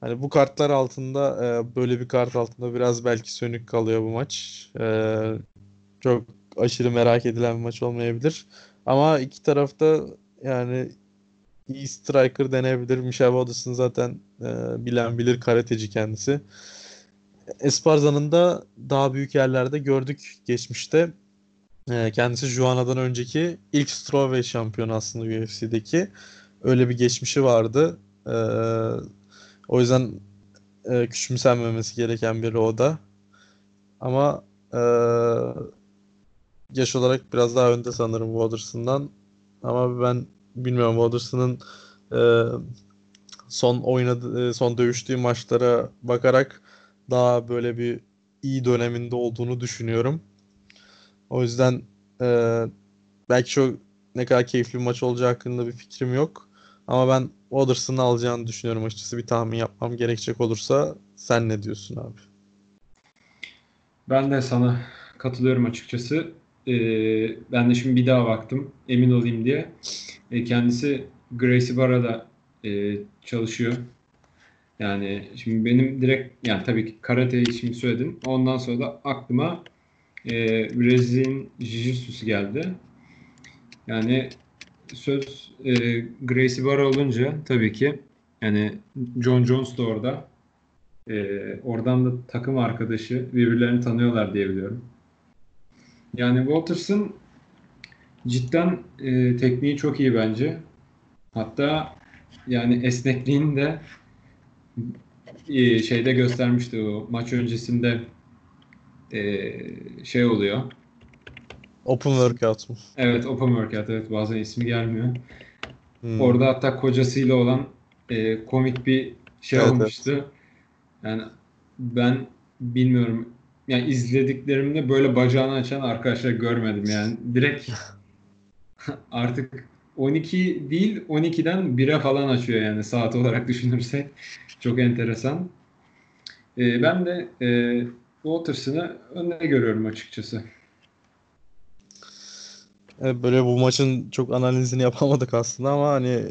Hani bu kartlar altında e, böyle bir kart altında biraz belki sönük kalıyor bu maç. E, çok aşırı merak edilen bir maç olmayabilir. Ama iki tarafta yani iyi striker denebilir. Michelle Waterson zaten e, bilen bilir karateci kendisi. Esparza'nın da daha büyük yerlerde gördük geçmişte. E, kendisi Juana'dan önceki ilk strawweight şampiyonu aslında UFC'deki. Öyle bir geçmişi vardı. E, o yüzden e, küçümsenmemesi gereken biri o da. Ama e, yaş olarak biraz daha önde sanırım Waterson'dan. Ama ben bilmiyorum Waterson'ın e, son oynadığı, son dövüştüğü maçlara bakarak daha böyle bir iyi döneminde olduğunu düşünüyorum. O yüzden e, belki çok ne kadar keyifli bir maç olacağı hakkında bir fikrim yok. Ama ben Waterson'ı alacağını düşünüyorum açıkçası. Bir tahmin yapmam gerekecek olursa sen ne diyorsun abi? Ben de sana katılıyorum açıkçası. Ee, ben de şimdi bir daha baktım emin olayım diye. E, kendisi Gracie Barra'da e, çalışıyor. Yani şimdi benim direkt yani tabii ki karateyi şimdi söyledin. Ondan sonra da aklıma e, Brezilya'nın Jiu-Jitsu'su geldi. Yani söz e, Gracie Barra olunca tabii ki yani John Jones da orada. E, oradan da takım arkadaşı birbirlerini tanıyorlar diye biliyorum. Yani Waters'ın cidden e, tekniği çok iyi bence. Hatta yani esnekliğini de e, şeyde göstermişti o maç öncesinde e, şey oluyor. Open workout mu? Evet open workout evet bazen ismi gelmiyor. Hmm. Orada hatta kocasıyla olan e, komik bir şey Evet, olmuştu. Yani ben bilmiyorum. Yani izlediklerimde böyle bacağını açan arkadaşlar görmedim yani. Direkt artık 12 değil 12'den 1'e falan açıyor yani saat olarak düşünürsek. Çok enteresan. E, ben de e, Waters'ını önde görüyorum açıkçası. Evet, böyle bu maçın çok analizini yapamadık aslında ama hani e,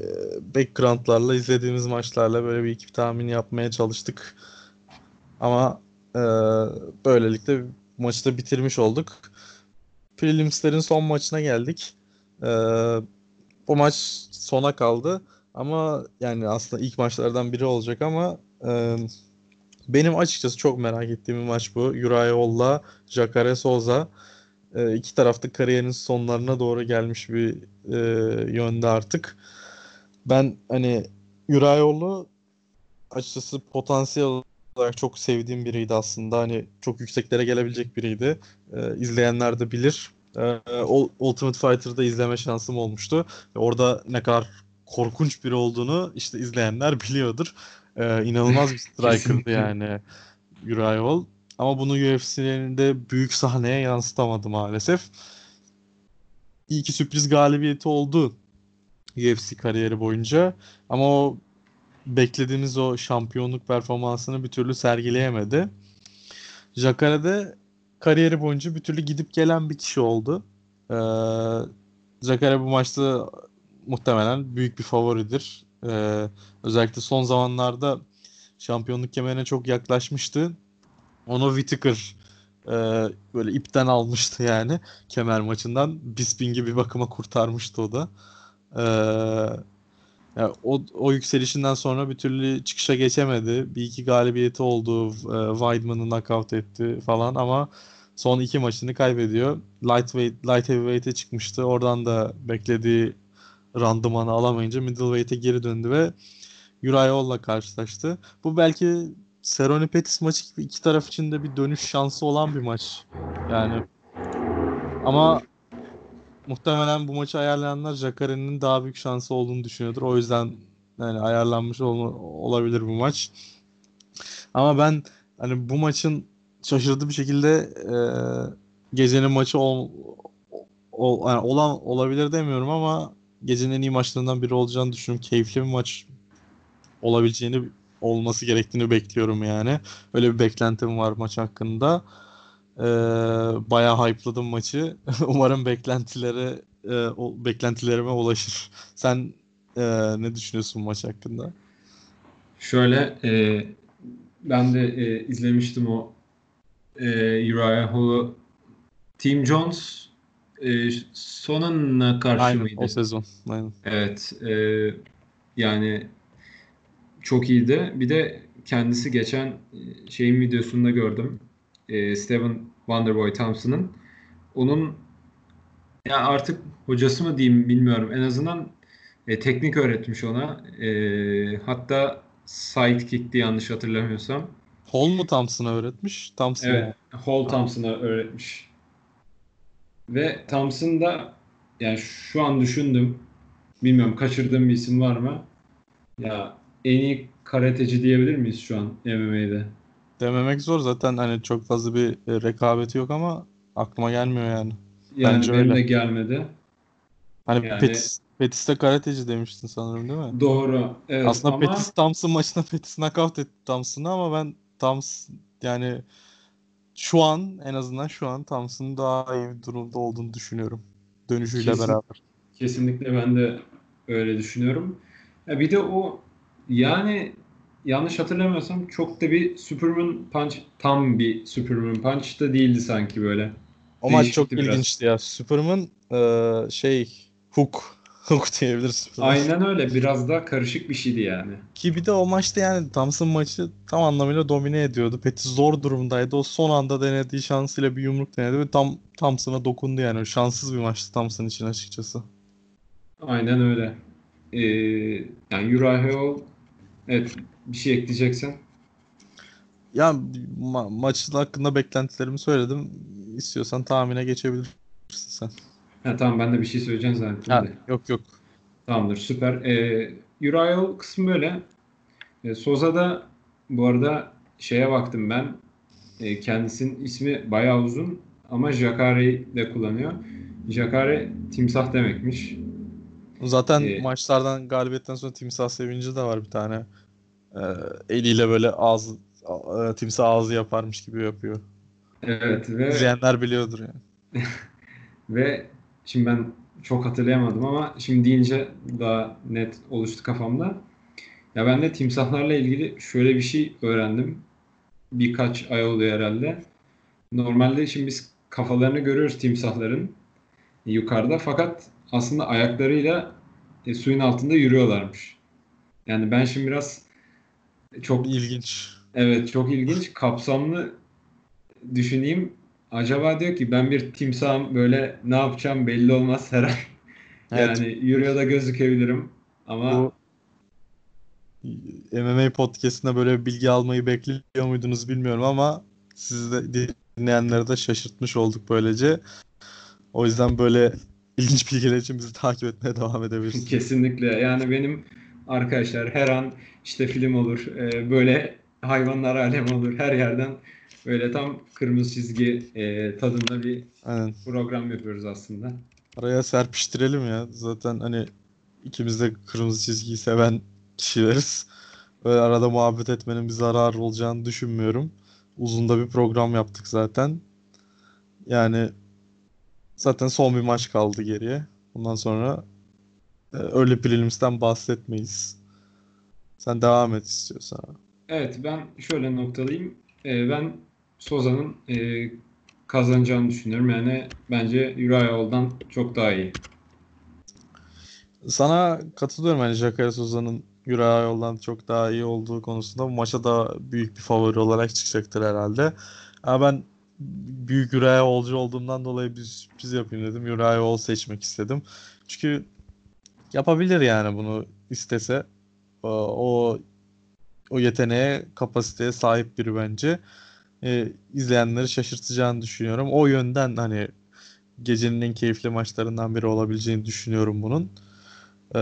background'larla izlediğimiz maçlarla böyle bir iki tahmin yapmaya çalıştık. Ama e, böylelikle maçı da bitirmiş olduk. Prelims'lerin son maçına geldik. E, bu maç sona kaldı ama yani aslında ilk maçlardan biri olacak ama e, benim açıkçası çok merak ettiğim bir maç bu. Uriah Hall'la Jacare Souza e, iki tarafta kariyerin sonlarına doğru gelmiş bir e, yönde artık. Ben hani Urayoğlu açıkçası potansiyel olarak çok sevdiğim biriydi aslında. Hani çok yükseklere gelebilecek biriydi. E, izleyenler de bilir. E, Ultimate Fighter'da izleme şansım olmuştu. Orada ne kadar korkunç biri olduğunu işte izleyenler biliyordur. E, inanılmaz bir striker'dı yani Urayoğlu. Ama bunu UFC'lerinde büyük sahneye yansıtamadı maalesef. İyi ki sürpriz galibiyeti oldu UFC kariyeri boyunca. Ama o beklediğimiz o şampiyonluk performansını bir türlü sergileyemedi. Jacare kariyeri boyunca bir türlü gidip gelen bir kişi oldu. Ee, Jacare bu maçta muhtemelen büyük bir favoridir. Ee, özellikle son zamanlarda şampiyonluk kemerine çok yaklaşmıştı. Onu Whittaker e, böyle ipten almıştı yani kemer maçından. Bisping'i bir bakıma kurtarmıştı o da. E, o, o yükselişinden sonra bir türlü çıkışa geçemedi. Bir iki galibiyeti oldu. E, Weidman'ı knockout etti falan ama son iki maçını kaybediyor. Lightweight, light heavyweight'e çıkmıştı. Oradan da beklediği randımanı alamayınca middleweight'e geri döndü ve Uriah Hall'la karşılaştı. Bu belki Cerrone Pettis maçı gibi iki taraf için de bir dönüş şansı olan bir maç. Yani ama muhtemelen bu maçı ayarlayanlar Jacare'nin daha büyük şansı olduğunu düşünüyordur. O yüzden yani ayarlanmış olma, olabilir bu maç. Ama ben hani bu maçın şaşırtıcı bir şekilde e, gecenin maçı ol, ol, yani olan olabilir demiyorum ama gecenin en iyi maçlarından biri olacağını düşünüyorum. Keyifli bir maç olabileceğini olması gerektiğini bekliyorum yani. Öyle bir beklentim var maç hakkında. Ee, bayağı hype'ladım maçı. Umarım beklentilere e, o, beklentilerime ulaşır. Sen e, ne düşünüyorsun maç hakkında? Şöyle e, ben de e, izlemiştim o e, Uriah Hall'u. Tim Jones e, sonuna karşı Aynen mıydı? o sezon. Aynen. Evet. e, yani çok iyiydi. Bir de kendisi geçen e, şeyin videosunda gördüm. E, Steven Wonderboy Thompson'ın. Onun ya artık hocası mı diyeyim bilmiyorum. En azından e, teknik öğretmiş ona. E, hatta sidekick'ti yanlış hatırlamıyorsam. Hall mu Thompson'a öğretmiş? Thompson? Evet, Hall Thompson'a öğretmiş. Ve Thompson da yani şu an düşündüm. Bilmiyorum kaçırdığım bir isim var mı? Ya en iyi karateci diyebilir miyiz şu an MMA'de? Dememek zor zaten hani çok fazla bir e, rekabeti yok ama aklıma gelmiyor yani. Yani Bence benim öyle. de gelmedi. Hani Yani- Pettis, Pettis de karateci demiştin sanırım değil mi? Doğru. Evet Aslında ama Pettis Thompson maçında Pettis knockout etti Thompson'ı ama ben Thompson yani şu an en azından şu an Thompson'ın daha iyi bir durumda olduğunu düşünüyorum. Dönüşüyle Kesin. beraber. kesinlikle ben de öyle düşünüyorum. Ya bir de o yani yanlış hatırlamıyorsam çok da bir Superman Punch tam bir Superman Punch da değildi sanki böyle. O maç çok biraz. ilginçti ya. Superman e, şey Hook Hook diyebiliriz. Aynen öyle. Biraz daha karışık bir şeydi yani. Ki bir de o maçta yani Thompson maçı tam anlamıyla domine ediyordu. Pettis zor durumdaydı. O son anda denediği şansıyla bir yumruk denedi ve tam Thompson'a dokundu yani. O Şanssız bir maçtı Thompson için açıkçası. Aynen öyle. Ee, yani Uriah Hall Evet, bir şey ekleyeceksen. Ya ma- maçın hakkında beklentilerimi söyledim. İstiyorsan tahmine geçebilirsin sen. Ha, tamam ben de bir şey söyleyeceğim zannettim Ha, de. yok yok. Tamamdır, süper. Ee, Uriel kısmı böyle. Ee, Soza'da bu arada şeye baktım ben. Ee, kendisinin ismi bayağı uzun ama Jakare'yi de kullanıyor. Jakare timsah demekmiş. Zaten Ee, maçlardan galibiyetten sonra timsah sevinci de var bir tane. Ee, eliyle böyle ağzı a- e, timsah ağzı yaparmış gibi yapıyor. Evet ve İzleyenler biliyordur yani. ve şimdi ben çok hatırlayamadım ama şimdi deyince daha net oluştu kafamda. Ya ben de timsahlarla ilgili şöyle bir şey öğrendim. Birkaç ay oluyor herhalde. Normalde şimdi biz kafalarını görüyoruz timsahların yukarıda fakat aslında ayaklarıyla e, suyun altında yürüyorlarmış. Yani ben şimdi biraz çok İlginç. evet çok ilginç kapsamlı düşüneyim. Acaba diyor ki ben bir timsahım böyle ne yapacağım belli olmaz her an. Evet, Yani yürüyor da gözükebilirim ama bu MMA podcast'inde böyle bilgi almayı bekliyor muydunuz bilmiyorum ama siz de dinleyenleri de şaşırtmış olduk böylece. O yüzden böyle ilginç bilgiler için bizi takip etmeye devam edebilirsiniz. Kesinlikle. Yani benim arkadaşlar her an işte film olur, e, böyle hayvanlar alemi olur. Her yerden böyle tam kırmızı çizgi e, tadında bir Aynen. program yapıyoruz aslında. Araya serpiştirelim ya. Zaten hani ikimiz de kırmızı çizgiyi seven kişileriz. Böyle arada muhabbet etmenin bir zararı olacağını düşünmüyorum. Uzun da bir program yaptık zaten. Yani zaten son bir maç kaldı geriye. Bundan sonra e, early prelims'ten bahsetmeyiz. Sen devam et istiyorsan. Evet ben şöyle noktalayayım. E, ben Soza'nın e, kazanacağını düşünüyorum. Yani bence Uriah'dan çok daha iyi. Sana katılıyorum hani Jacare Souza'nın Uriah yoldan çok daha iyi olduğu konusunda bu maça da büyük bir favori olarak çıkacaktır herhalde. Ama ben büyük Uriah Hall'cu olduğumdan dolayı bir sürpriz yapayım dedim. Uriah Hall seçmek istedim. Çünkü yapabilir yani bunu istese. O o, yeteneğe, kapasiteye sahip biri bence. Ee, izleyenleri şaşırtacağını düşünüyorum. O yönden hani gecenin en keyifli maçlarından biri olabileceğini düşünüyorum bunun. Ee,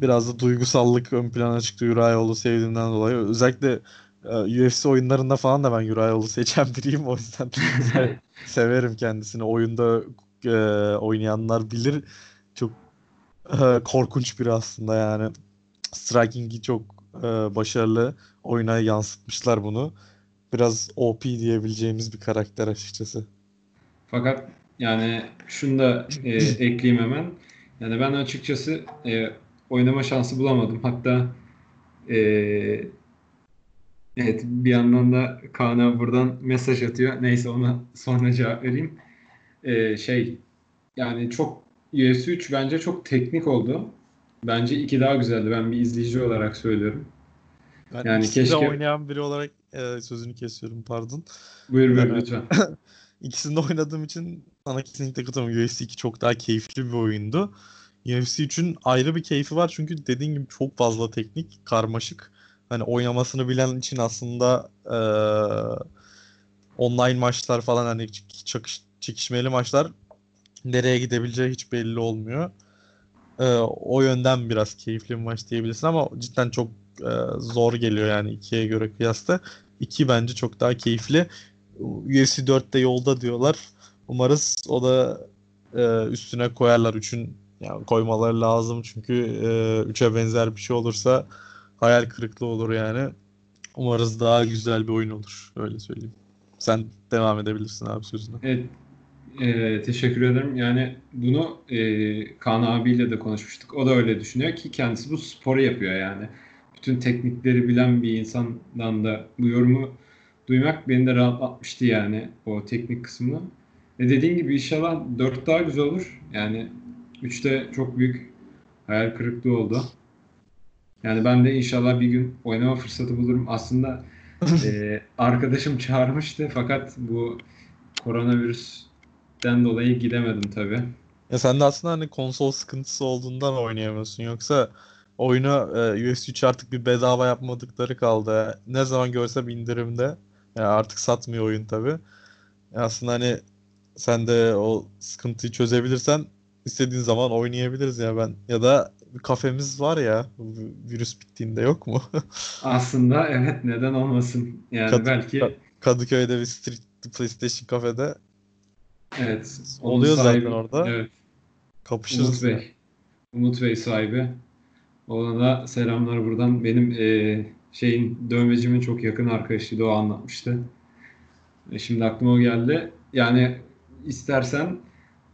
biraz da duygusallık ön plana çıktı Uriah'ı sevdiğimden dolayı. Özellikle e, UFC oyunlarında falan da ben Uriah'ı seçen biriyim. O yüzden se- severim kendisini. Oyunda e, oynayanlar bilir. Çok e, korkunç biri aslında yani. Striking'i çok e, başarılı. Oyuna yansıtmışlar bunu. Biraz OP diyebileceğimiz bir karakter açıkçası. Fakat yani şunu da e, ekleyeyim hemen. Yani ben açıkçası e, oynama şansı bulamadım. Hatta e, evet bir yandan da Kaan abi buradan mesaj atıyor. Neyse ona sonra cevap vereyim. E, şey yani çok UFC 3 bence çok teknik oldu. Bence 2 daha güzeldi. Ben bir izleyici olarak söylüyorum. Ben Yani keşke- oynayan biri olarak e, sözünü kesiyorum pardon. Buyur buyur Evet. lütfen. İkisinde oynadığım için sana kesinlikle katılıyorum. UFC 2 çok daha keyifli bir oyundu. UFC 3'ün ayrı bir keyfi var çünkü dediğin gibi çok fazla teknik, karmaşık. Hani oynamasını bilen için aslında eee, online maçlar falan hani çakış, çekişmeli maçlar nereye gidebileceği hiç belli olmuyor. Eee, o yönden biraz keyifli bir maç diyebilirsin ama cidden çok eee, zor geliyor yani ikiye göre kıyasla. 2 bence çok daha keyifli. UFC 4'te yolda diyorlar. Umarız o da e, üstüne koyarlar. 3'ün yani koymaları lazım çünkü e, 3'e benzer bir şey olursa hayal kırıklığı olur yani. Umarız daha güzel bir oyun olur. Öyle söyleyeyim. Sen devam edebilirsin abi sözüne. Evet, e, teşekkür ederim. Yani bunu e, Kaan abiyle de konuşmuştuk. O da öyle düşünüyor ki kendisi bu sporu yapıyor yani. Bütün teknikleri bilen bir insandan da bu yorumu duymak beni de rahatlatmıştı yani o teknik kısmını. E dediğin gibi inşallah 4 daha güzel olur. Yani 3'te çok büyük hayal kırıklığı oldu. Yani ben de inşallah bir gün oynama fırsatı bulurum. Aslında e, arkadaşım çağırmıştı fakat bu koronavirüsten dolayı gidemedim tabii. Ya sen de aslında hani konsol sıkıntısı olduğundan oynayamıyorsun. Yoksa oyunu e, UFC 3 artık bir bedava yapmadıkları kaldı. Ne zaman görsem indirimde. Yani artık satmıyor oyun tabi. Aslında hani sen de o sıkıntıyı çözebilirsen istediğin zaman oynayabiliriz ya ben. Ya da kafemiz var ya virüs bittiğinde yok mu? Aslında evet neden olmasın. Yani Kad- belki Kadıköy'de bir street PlayStation kafede evet Oluyor onun zaten sahibi- orada. Evet. kapışırız. Umut Bey. Umut Bey sahibi. Ona da selamlar buradan. Benim eee, şeyin dövmecimin çok yakın arkadaşıydı. O anlatmıştı. E, şimdi aklıma o geldi. Yani istersen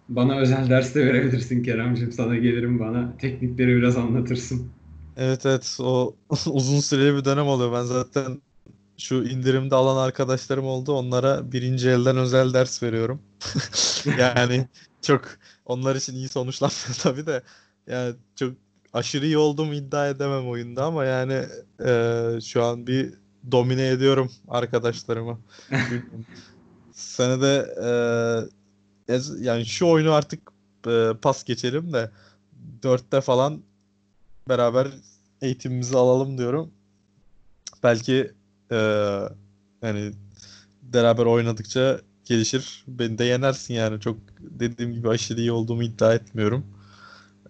bana özel ders de verebilirsin Keremciğim. Sana gelirim bana. Teknikleri biraz anlatırsın. Evet evet o uzun süreli bir dönem oluyor. Ben zaten şu indirimde alan arkadaşlarım oldu. Onlara birinci elden özel ders veriyorum. Yani çok onlar için iyi sonuçlanmıyor tabii de. Yani çok aşırı iyi olduğumu iddia edemem oyunda ama yani e, şu an bir domine ediyorum arkadaşlarımı. Bilmiyorum. Senede e, yani şu oyunu artık e, pas geçelim de dörtte falan beraber eğitimimizi alalım diyorum. Belki e, yani beraber oynadıkça gelişir. Beni de yenersin yani. Çok dediğim gibi aşırı iyi olduğumu iddia etmiyorum.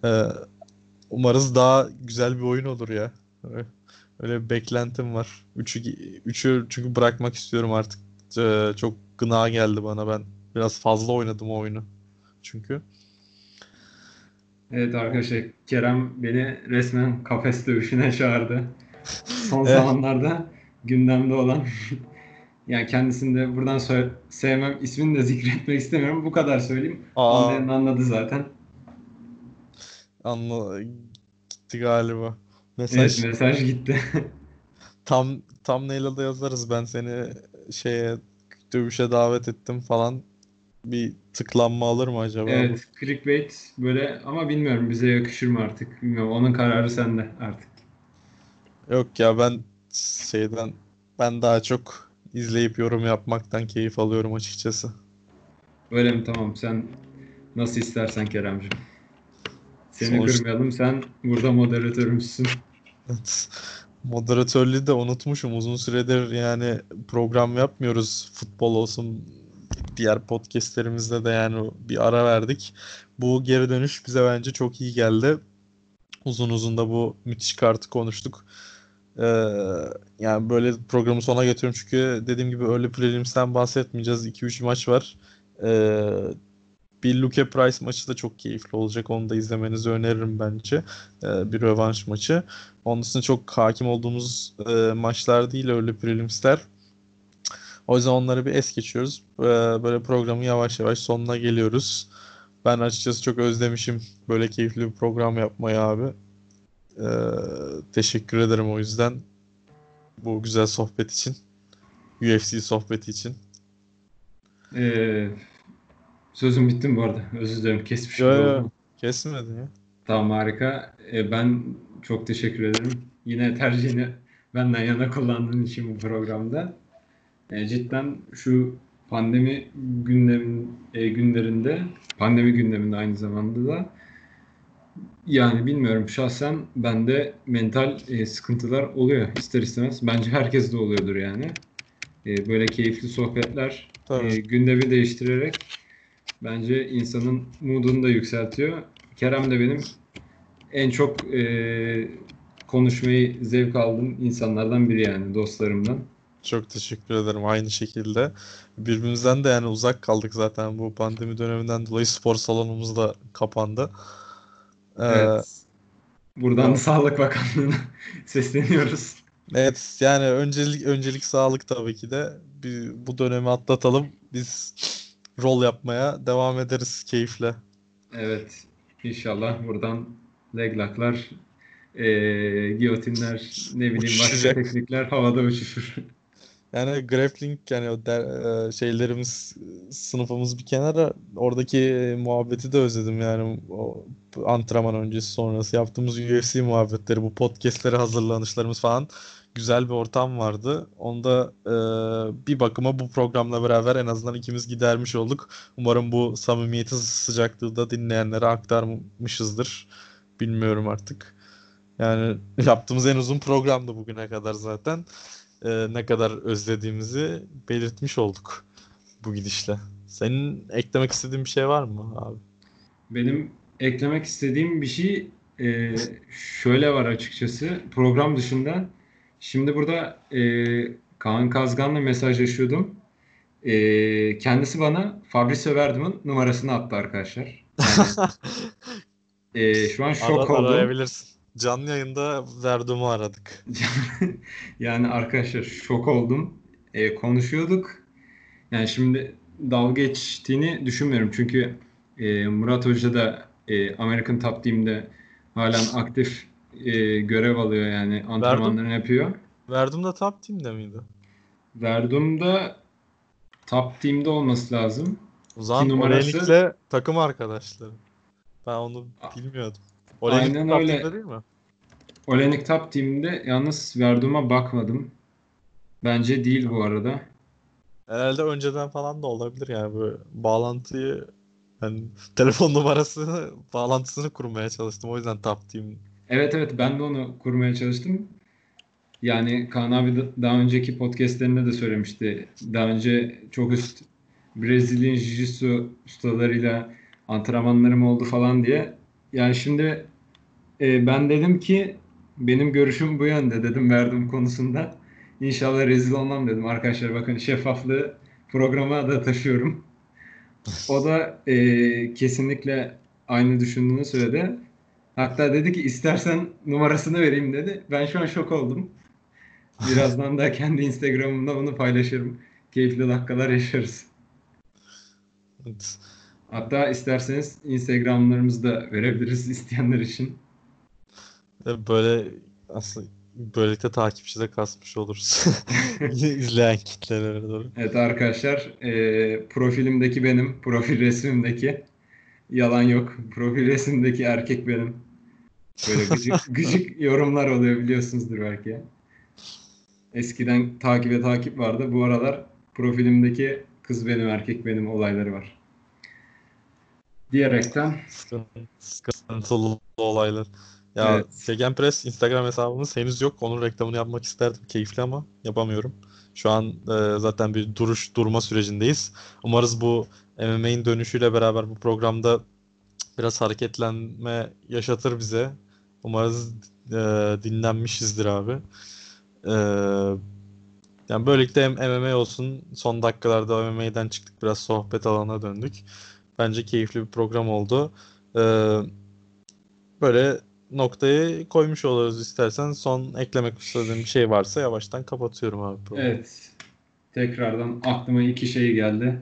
E, umarız daha güzel bir oyun olur ya. Öyle, bir beklentim var. Üçü, üçü çünkü bırakmak istiyorum artık. E, çok gına geldi bana ben. Biraz fazla oynadım o oyunu. Çünkü. Evet arkadaşlar Kerem beni resmen kafes dövüşüne çağırdı. Son Evet. zamanlarda gündemde olan yani kendisini de buradan söyle, sevmem ismini de zikretmek istemiyorum. Bu kadar söyleyeyim. Anlayan anladı zaten. anla gitti galiba. Evet Mesaj mesaj gitti. tam thumbnail'a da yazarız. Ben seni şeye dövüşe davet ettim falan. Bir tıklanma alır mı acaba? Evet clickbait böyle ama bilmiyorum bize yakışır mı artık. Bilmiyorum onun kararı sende artık. Yok ya ben şeyden ben daha çok izleyip yorum yapmaktan keyif alıyorum açıkçası. Öyle mi? Tamam sen nasıl istersen Keremciğim. Seni Sonuç- kırmayalım. Sen burada moderatörümüzsün. Evet. Moderatörlüğü de unutmuşum. Uzun süredir yani program yapmıyoruz. Futbol olsun diğer podcastlerimizde de yani bir ara verdik. Bu geri dönüş bize bence çok iyi geldi. Uzun uzun da bu müthiş kartı konuştuk. Ee, yani böyle programı sona getiriyorum çünkü dediğim gibi öyle preliminsten bahsetmeyeceğiz. 2-3 maç var. Ee, bir Luke Price maçı da çok keyifli olacak. Onu da izlemenizi öneririm bence. Ee, bir rövanş maçı. Onun dışında çok hakim olduğumuz e, maçlar değil öyle prelimsler. O yüzden onları bir es geçiyoruz. Ee, böyle programın yavaş yavaş sonuna geliyoruz. Ben açıkçası çok özlemişim böyle keyifli bir program yapmayı abi. Ee, teşekkür ederim o yüzden bu güzel sohbet için. UFC sohbeti için. Ee, sözüm bitti mi bu arada? Özür dilerim. Kesmiş Yo, yo. Kesmedin ya. Tamam harika. Ee, ben çok teşekkür ederim. Yine tercihini benden yana kullandığın için bu programda. Ee, cidden şu pandemi gündemin, e, günlerinde, pandemi gündeminde aynı zamanda da yani bilmiyorum şahsen bende mental e, sıkıntılar oluyor ister istemez. Bence herkes de oluyordur yani. E, böyle keyifli sohbetler Tabii. e, gündemi değiştirerek bence insanın moodunu da yükseltiyor. Kerem de benim en çok e, konuşmayı zevk aldığım insanlardan biri yani dostlarımdan. Çok teşekkür ederim aynı şekilde. Birbirimizden de yani uzak kaldık zaten bu pandemi döneminden dolayı spor salonumuz da kapandı. Ee, Evet. Buradan tamam. Sağlık Bakanlığı'na sesleniyoruz. evet yani öncelik öncelik sağlık tabii ki de. Bir, bu dönemi atlatalım. Biz rol yapmaya devam ederiz keyifle. Evet. İnşallah buradan leglaklar, eee giyotinler, ne bileyim başka Uçuşacak. teknikler havada uçuşur. Yani grappling yani o der- e, şeylerimiz sınıfımız bir kenara oradaki muhabbeti de özledim yani o antrenman öncesi sonrası yaptığımız UFC muhabbetleri bu podcastlere hazırlanışlarımız falan güzel bir ortam vardı. Onda e, bir bakıma bu programla beraber en azından ikimiz gidermiş olduk. Umarım bu samimiyeti sıcaklığı da dinleyenlere aktarmışızdır. Bilmiyorum artık. Yani yaptığımız en uzun programdı bugüne kadar zaten. Ee, ne kadar özlediğimizi belirtmiş olduk bu gidişle. Senin eklemek istediğin bir şey var mı abi? Benim eklemek istediğim bir şey e, şöyle var açıkçası. Program dışında. Şimdi burada e, Kaan Kazgan'la mesajlaşıyordum. E, kendisi bana Fabrizio Verdum'un numarasını attı arkadaşlar. Yani, e, şu an şok Ara- oldum. arayabilirsin. Canlı yayında Verdum'u aradık. Yani arkadaşlar şok oldum. E, konuşuyorduk. Yani şimdi dalga geçtiğini düşünmüyorum. Çünkü e, Murat Hoca da e, American Top Team'de halen aktif e, görev alıyor yani antrenmanlarını yapıyor. Verdum da top team'de miydi? Verdum'da Top Team'de olması lazım. O zaman Ki numarası- takım arkadaşları. Ben onu bilmiyordum. Olenik Aynen top öyle. değil mi? Olenik Top Team'de yalnız Verdum'a bakmadım. Bence değil bu arada. Herhalde önceden falan da olabilir yani böyle bağlantıyı yani telefon numarasını bağlantısını kurmaya çalıştım. O yüzden top team. Evet evet ben de onu kurmaya çalıştım. Yani Kaan abi da- daha önceki podcastlerinde de söylemişti. Daha önce çok üst Brezilya Jiu-Jitsu ustalarıyla antrenmanlarım oldu falan diye. Yani şimdi e, ben dedim ki benim görüşüm bu yönde dedim verdim konusunda. İnşallah rezil olmam dedim. Arkadaşlar bakın şeffaflığı programa da taşıyorum. O da e, kesinlikle aynı düşündüğünü söyledi. Hatta dedi ki istersen numarasını vereyim dedi. Ben şu an şok oldum. Birazdan da kendi Instagram'ımda bunu paylaşırım. Keyifli dakikalar yaşarız. Evet. Hatta isterseniz Instagram'larımızı da verebiliriz isteyenler için. Böyle aslında böylelikle takipçi de kasmış oluruz. İzleyen kitlelere doğru. Evet arkadaşlar, e, profilimdeki benim, profil resmimdeki yalan yok. Profil resimdeki erkek benim. Böyle gıcık, gıcık yorumlar oluyor biliyorsunuzdur belki. Eskiden takibe takip vardı. Bu aralar profilimdeki kız benim, erkek benim olayları var. Diyerekten Sıkıntı- Sıkıntılı olaylar. Ya Evet. Gegenpress Instagram hesabımız henüz yok. Onun reklamını yapmak isterdim. Keyifli ama yapamıyorum. Şu an e, zaten bir duruş durma sürecindeyiz. Umarız bu MMA'in dönüşüyle beraber bu programda biraz hareketlenme yaşatır bize. Umarız e, dinlenmişizdir abi. E, yani böylelikle MMA olsun son dakikalarda MMA'den çıktık biraz sohbet alanına döndük. Bence keyifli bir program oldu. E, böyle noktayı koymuş oluruz istersen. Son eklemek istediğin bir şey varsa yavaştan kapatıyorum abi programı. Evet. Tekrardan aklıma iki şey geldi.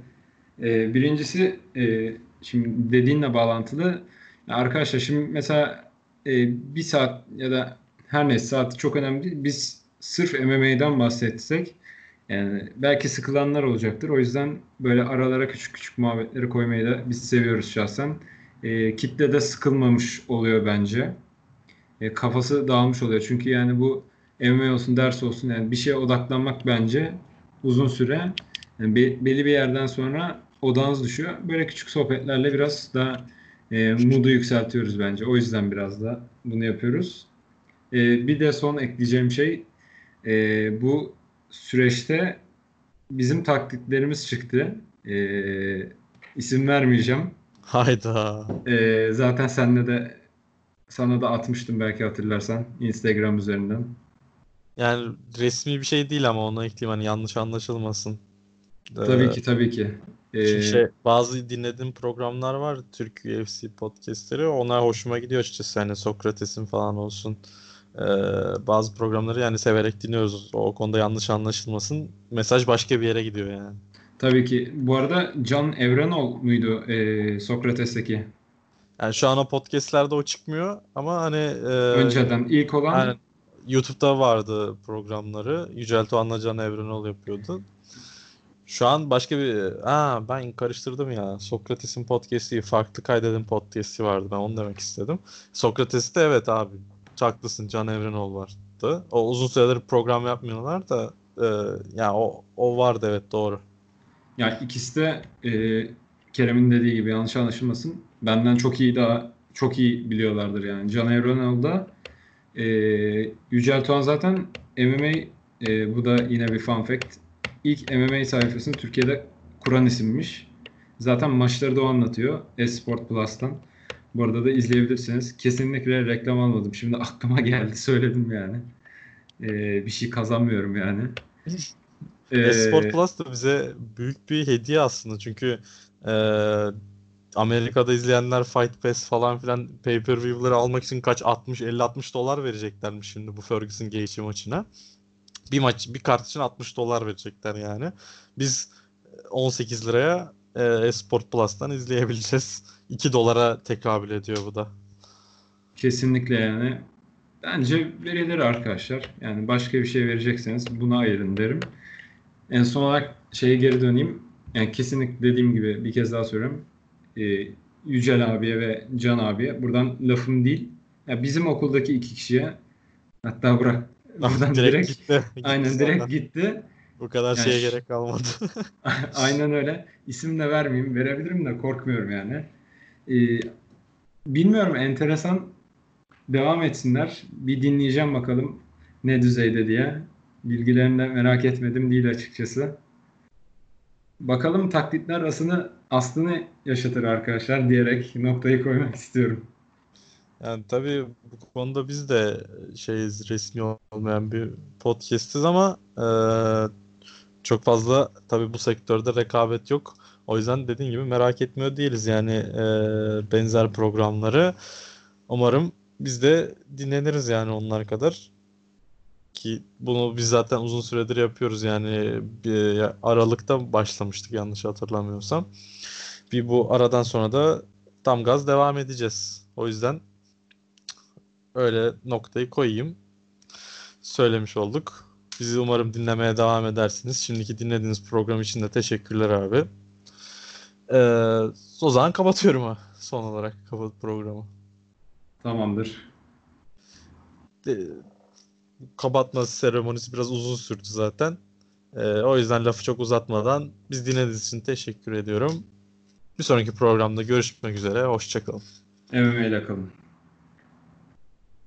Ee, birincisi e, şimdi dediğinle bağlantılı. Arkadaşlar şimdi mesela e, bir saat ya da her neyse saat çok önemli değil. Biz sırf MMA'den bahsetsek yani belki sıkılanlar olacaktır. O yüzden böyle aralara küçük küçük muhabbetleri koymayı da biz seviyoruz şahsen. E, kitle de sıkılmamış oluyor bence. E, kafası dağılmış oluyor. Çünkü yani bu MMA olsun, ders olsun yani bir şeye odaklanmak bence uzun süre. Yani be- belli bir yerden sonra odağınız düşüyor. Böyle küçük sohbetlerle biraz daha e, mood'u yükseltiyoruz bence. O yüzden biraz da bunu yapıyoruz. E, bir de son ekleyeceğim şey e, bu süreçte bizim taklitlerimiz çıktı. E, isim vermeyeceğim. Hayda. E, zaten senle de sana da atmıştım belki hatırlarsan Instagram üzerinden. Yani resmi bir şey değil ama ona ekleyeyim hani yanlış anlaşılmasın. Ee, Tabii ki tabii ki. E, Çünkü şey, bazı dinlediğim programlar var Türk UFC podcastleri. Onlar hoşuma gidiyor açıkçası. Yani Sokrates'in falan olsun. Ee, bazı programları yani severek dinliyoruz. O konuda yanlış anlaşılmasın. Mesaj başka bir yere gidiyor yani. Tabii ki. Bu arada Can Evrenol muydu e, Sokrates'teki? Yani şu an o podcastlerde o çıkmıyor ama hani e, Önceden ilk olan aynen, YouTube'da vardı programları. Yücel Doğan'la Can Evrenol yapıyordu. Şu an başka bir... Aa ben karıştırdım ya. Sokrates'in podcast'i farklı kaydedin podcast'i vardı. Ben onu demek istedim. Sokrates'te evet abi. Haklısın Can Evrenol vardı. O uzun süredir program yapmıyorlar da e, ya o, o vardı evet doğru. yani ikisi de e, Kerem'in dediği gibi yanlış anlaşılmasın. Benden çok iyi daha çok iyi biliyorlardır yani. Can Evrenol da Ee, Yücel Doğan zaten MMA e, bu da yine bir fun fact. İlk MMA sayfasını Türkiye'de kuran isimmiş. Zaten maçları da o anlatıyor. Esport Plus'tan. Bu arada da izleyebilirsiniz. Kesinlikle reklam almadım. Şimdi aklıma geldi söyledim yani. Ee, bir şey kazanmıyorum yani. Ee, Esport Plus da bize büyük bir hediye aslında çünkü e, Amerika'da izleyenler Fight Pass falan filan pay-per-view'ları almak için kaç 60 50-60 dolar vereceklermiş şimdi bu Ferguson Gaethje maçına. Bir maç bir kart için 60 dolar verecekler yani. Biz 18 liraya e, Esport Plus'tan izleyebileceğiz. 2 dolara tekabül ediyor bu da. Kesinlikle yani. Bence verilir arkadaşlar. Yani başka bir şey verecekseniz buna ayırın derim. En son olarak şeye geri döneyim. Yani kesinlikle dediğim gibi bir kez daha söylüyorum. Ee, Yücel abiye ve Can abiye buradan lafım değil. Ya bizim okuldaki iki kişiye hatta bırak buradan direkt, direkt, gitti. aynen direkt gitti. Bu kadar Yani şeye gerek kalmadı. Aynen öyle. İsim de vermeyeyim. Verebilirim de korkmuyorum yani. Ee, bilmiyorum enteresan devam etsinler. Bir dinleyeceğim bakalım ne düzeyde diye. Bilgilerini de merak etmedim değil açıkçası. Bakalım taklitler aslını aslını yaşatır arkadaşlar diyerek noktayı koymak istiyorum. Yani tabii bu konuda biz de şeyiz resmi olmayan bir podcast'iz ama e, çok fazla tabii bu sektörde rekabet yok. O yüzden dediğin gibi merak etmiyor değiliz yani e, benzer programları. Umarım biz de dinleniriz yani onlar kadar. Ki bunu biz zaten uzun süredir yapıyoruz yani bir Aralık'ta başlamıştık yanlış hatırlamıyorsam. Bir bu aradan sonra da tam gaz devam edeceğiz. O yüzden öyle noktayı koyayım. Söylemiş olduk. Bizi umarım dinlemeye devam edersiniz. Şimdiki dinlediğiniz program için de teşekkürler abi. Ee, o zaman kapatıyorum ha son olarak kapat programı. Tamamdır. Ee, kapatma seremonisi biraz uzun sürdü zaten. Ee, o yüzden lafı çok uzatmadan biz dinlediğiniz için teşekkür ediyorum. Bir sonraki programda görüşmek üzere. Hoşçakalın. MMA ile kalın.